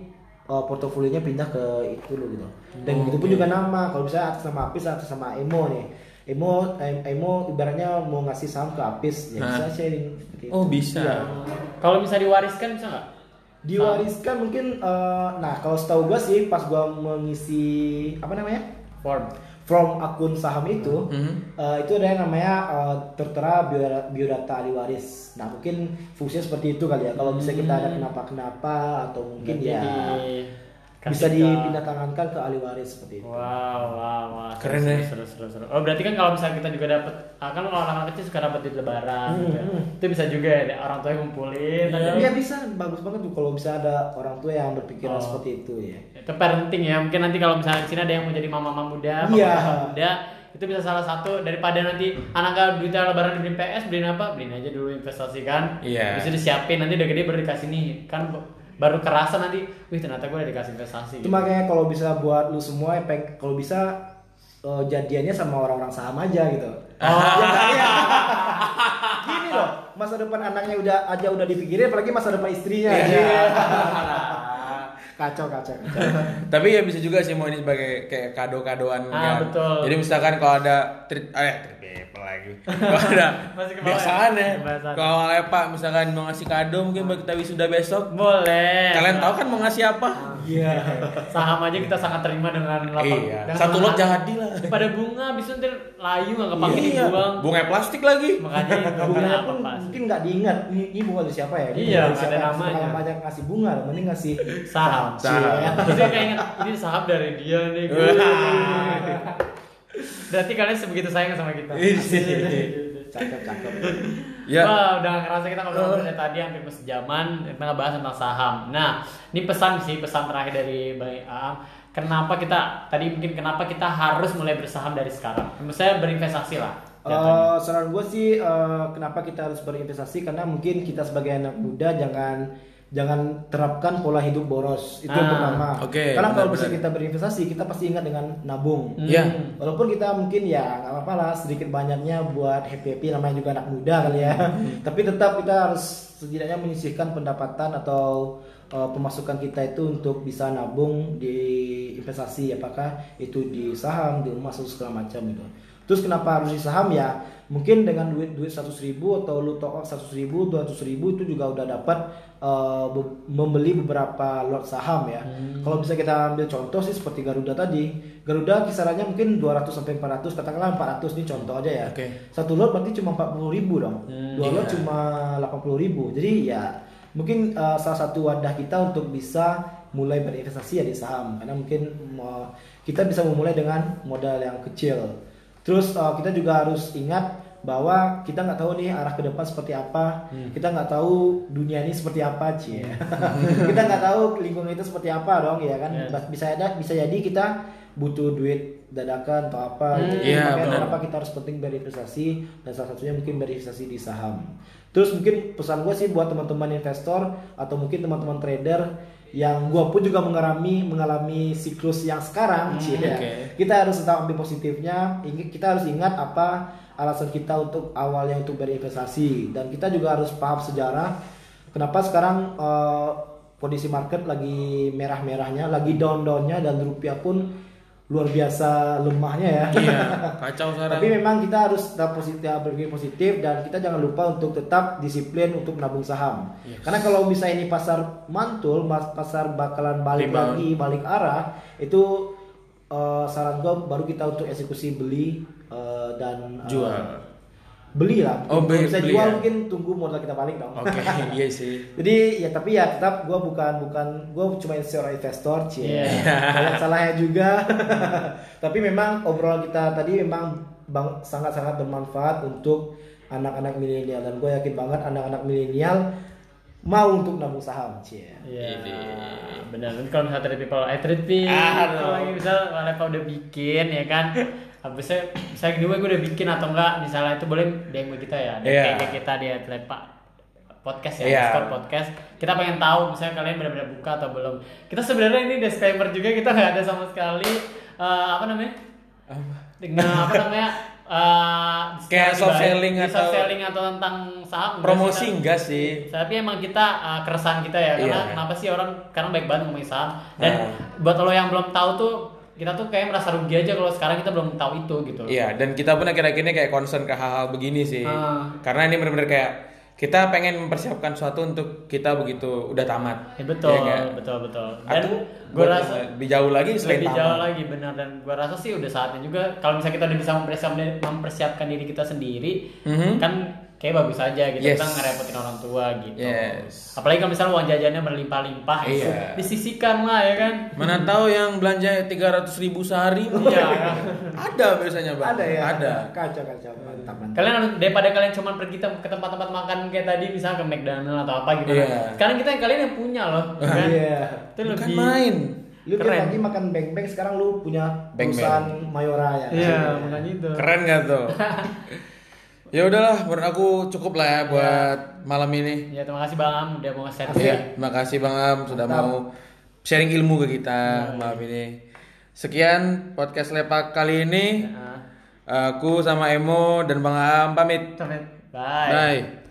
uh, portofolionya pindah ke itu loh gitu. Dan itu pun juga nama. Kalau misalnya atas nama Apis atas nama Emo nih. Emo em- Emo ibaratnya mau ngasih saham ke Apis ya Hah? bisa sharing seperti Oh, itu. bisa. Iya. Kalau bisa diwariskan bisa nggak? Diwariskan mungkin eh, nah kalau setahu gua sih pas gua mengisi apa namanya? Form. From akun saham itu Mhm. eh, itu ada yang namanya eh, tertera biodata, ahli waris. Nah mungkin fungsinya seperti itu kali ya. Kalau bisa kita ada kenapa-kenapa atau mungkin Berarti ya bisa kasih ke- dipindah tangankan ke ahli waris seperti itu. Wow, wow, wow. Keren seru, ya. Seru, seru, seru. Oh, berarti kan kalau misalnya kita juga dapat, ah, kan kalau anak-anak kecil suka dapat di lebaran, Hmm, gitu ya. hmm. itu bisa juga ya orang tua yang ngumpulin. Iya tapi- bisa, bagus banget tuh kalau bisa ada orang tua yang berpikiran Oh. seperti itu ya. Itu parenting ya. Mungkin nanti kalau misalnya di sini ada yang mau jadi mama-mama muda, Iya. papa muda, itu bisa salah satu daripada nanti anaknya duitnya lebaran dibeliin PS, beliin apa? Beliin aja dulu investasi kan. Iya. Bisa disiapin nanti udah gede baru dikasih nih. Kan baru kerasa nanti, wih ternyata gue udah dikasih investasi. Itu makanya kalau bisa buat lu semua peng- kalau bisa eh, jadiannya sama orang-orang saham aja gitu. Oh. Ya? Iya. Gini loh, masa depan anaknya udah aja udah dipikirin apalagi masa depan istrinya. Iya. kacau kacau kacau. Tapi ya bisa juga sih mau ini sebagai kayak kado-kadoan Ah, kan. betul. Jadi misalkan kalau ada treat eh treat people lagi. Kalau ada Masih ke bawah kebiasaan ya? ya. Kalau Pak misalkan mau ngasih kado mungkin buat kita wisuda besok. Boleh. Kalian tahu kan mau ngasih apa? Iya. Saham aja kita sangat terima dengan lapang. Iya. dengan Satu lot jadi lah. Daripada bunga, bisa nanti layu nggak kepake Iya. dibuang. Bunga plastik lagi. Makanya bunga pun mungkin nggak diingat ini, ini bunga dari siapa ya? Ini Iya, ada siapa? namanya. Kalau banyak ngasih bunga, mending ngasih Saham. Saham. Cie. Terus dia kayak ingat, ini saham dari dia nih. gue. Berarti kalian sebegitu sayang sama kita. Ih. cakep cakep. Ya. Wah, udah ngerasa kita ngobrol dari tadi hampir sejaman kita ngebahas tentang saham. Nah, ini pesan sih, pesan terakhir dari Bang Aang. Kenapa kita tadi mungkin kenapa kita harus mulai bersaham dari sekarang? Misalnya berinvestasi lah. Eh, saran gue sih eh, kenapa kita harus berinvestasi karena mungkin kita sebagai anak muda jangan jangan terapkan pola hidup boros itu yang Ah, pertama. oke, karena kalau benar-benar. bisa kita berinvestasi kita pasti ingat dengan nabung. Iya. Walaupun kita mungkin ya nggak apa-apa lah sedikit banyaknya buat happy happy namanya juga anak muda kali ya. Tapi tetap kita harus setidaknya menyisihkan pendapatan atau uh, pemasukan kita itu untuk bisa nabung di investasi apakah itu di saham, di emas atau segala macam gitu. Terus kenapa harus di saham ya? Mungkin dengan duit duit seratus ribu atau lu top up seratus ribu, dua ribu itu juga udah dapat uh, be- membeli beberapa lot saham ya. Kalau bisa kita ambil contoh sih seperti Garuda tadi. Garuda kisarannya mungkin 200 sampai 400, katakanlah 400 ini contoh aja ya. Oke. Satu lot berarti cuma 40 ribu dong. Dua lot iya. cuma 80 ribu. Jadi ya mungkin uh, salah satu wadah kita untuk bisa mulai berinvestasi ya di saham karena mungkin uh, kita bisa memulai dengan modal yang kecil. Terus uh, kita juga harus ingat bahwa kita nggak tahu nih arah ke depan seperti apa, kita nggak tahu dunia ini seperti apa, cie. kita nggak tahu lingkungan itu seperti apa dong, ya kan? Yes. Bisa ada, bisa jadi kita butuh duit dadakan atau apa. Hmm, gitu. iya, Makanya kenapa kita harus penting berinvestasi dan salah satunya mungkin berinvestasi di saham. Terus mungkin pesan gue sih buat teman-teman investor atau mungkin teman-teman trader yang gue pun juga mengalami mengalami siklus yang sekarang, cie, ya. oke. kita harus tetap ambil positifnya. Kita harus ingat apa alasan kita untuk awalnya untuk berinvestasi dan kita juga harus paham sejarah. Kenapa sekarang eh, kondisi market lagi merah-merahnya, lagi down-downnya dan rupiah pun luar biasa lemahnya ya. Iya, kacau sekarang. Tapi memang kita harus tetap positif, berpikir positif dan kita jangan lupa untuk tetap disiplin untuk menabung saham. Karena kalau misalnya ini pasar mantul, pasar bakalan balik Rebound. lagi, balik arah, itu eh, saran gue baru kita untuk eksekusi beli eh, dan eh, Jual. Beli lah. Oh, Kalau beli- bisa beli jual ya. mungkin tunggu modal kita balik dong. Oke, iya sih. Jadi ya tapi ya tetap gue bukan bukan gue cuma seorang investor cie. Iya. Banyak salahnya juga. tapi memang obrolan kita tadi memang bang, sangat-sangat bermanfaat untuk anak-anak milenial dan gue yakin banget anak-anak milenial mau untuk nabung saham cie. Iya, benar. Dan kalau misalnya treat people, I treat people, Aduh. lagi misal Lepa udah bikin ya kan, habisnya misalnya gue gue udah bikin atau enggak, misalnya itu boleh DM kita ya, DM Iya. kayak kita di Lepa podcast ya, Iya. Discord podcast. Kita pengen tahu misalnya kalian benar-benar buka atau belum. Kita sebenarnya ini disclaimer juga kita nggak ada sama sekali eh, apa namanya? Dengan apa namanya? eh, Kayak soft selling di soft atau- selling atau tentang saham Promosi enggak sih. tapi emang kita uh, keresahan kita ya karena Iya. kenapa sih orang sekarang baik banget ngomongin saham dan Ah. buat lo yang belum tahu tuh kita tuh kayak merasa rugi aja kalau sekarang kita belum tahu itu gitu. Iya, dan kita pun akhir-akhir ini kayak concern ke hal-hal begini sih. Ah. Karena ini benar-benar kayak kita pengen mempersiapkan sesuatu untuk kita begitu udah tamat. Ya, betul, nggak? betul, betul. Dan Atau gue buat rasa yang lebih jauh lagi selain lebih jauh lagi benar dan gue rasa sih udah saatnya juga kalau misalnya kita udah bisa mempersiapkan, mempersiapkan diri kita sendiri Mhm. kan kayak bagus aja gitu Yes. kita ngerepotin orang tua gitu. Yes. Apalagi kalau misalnya uang jajannya berlimpah-limpah gitu, Iya. disisihkan lah ya kan. Mana tahu yang belanja 300 ribu sehari Iya. ada biasanya bang. Ada ya? Ada. Kacau kacau mantap mantap. Kalian harus daripada kalian cuma pergi ke tempat-tempat makan kayak tadi misalnya ke McDonald atau apa gitu. Iya. Sekarang kita kalian yang punya loh, kan? Iya. Itu Bukan lebih main. Lu Keren. tadi makan beng-beng sekarang lu punya Beng-beng. perusahaan Mayora ya. Iya, makanya itu. Keren gak tuh? ya udahlah, menurut aku cukup lah ya buat malam ini. Ya terima kasih Bang Am udah mau share. Iya, terima kasih Bang Am sudah Mantap. mau sharing ilmu ke kita malam ini. Sekian podcast lepak kali ini. Nah, Aku sama Emo dan Bang Am pamit. Bye. Bye.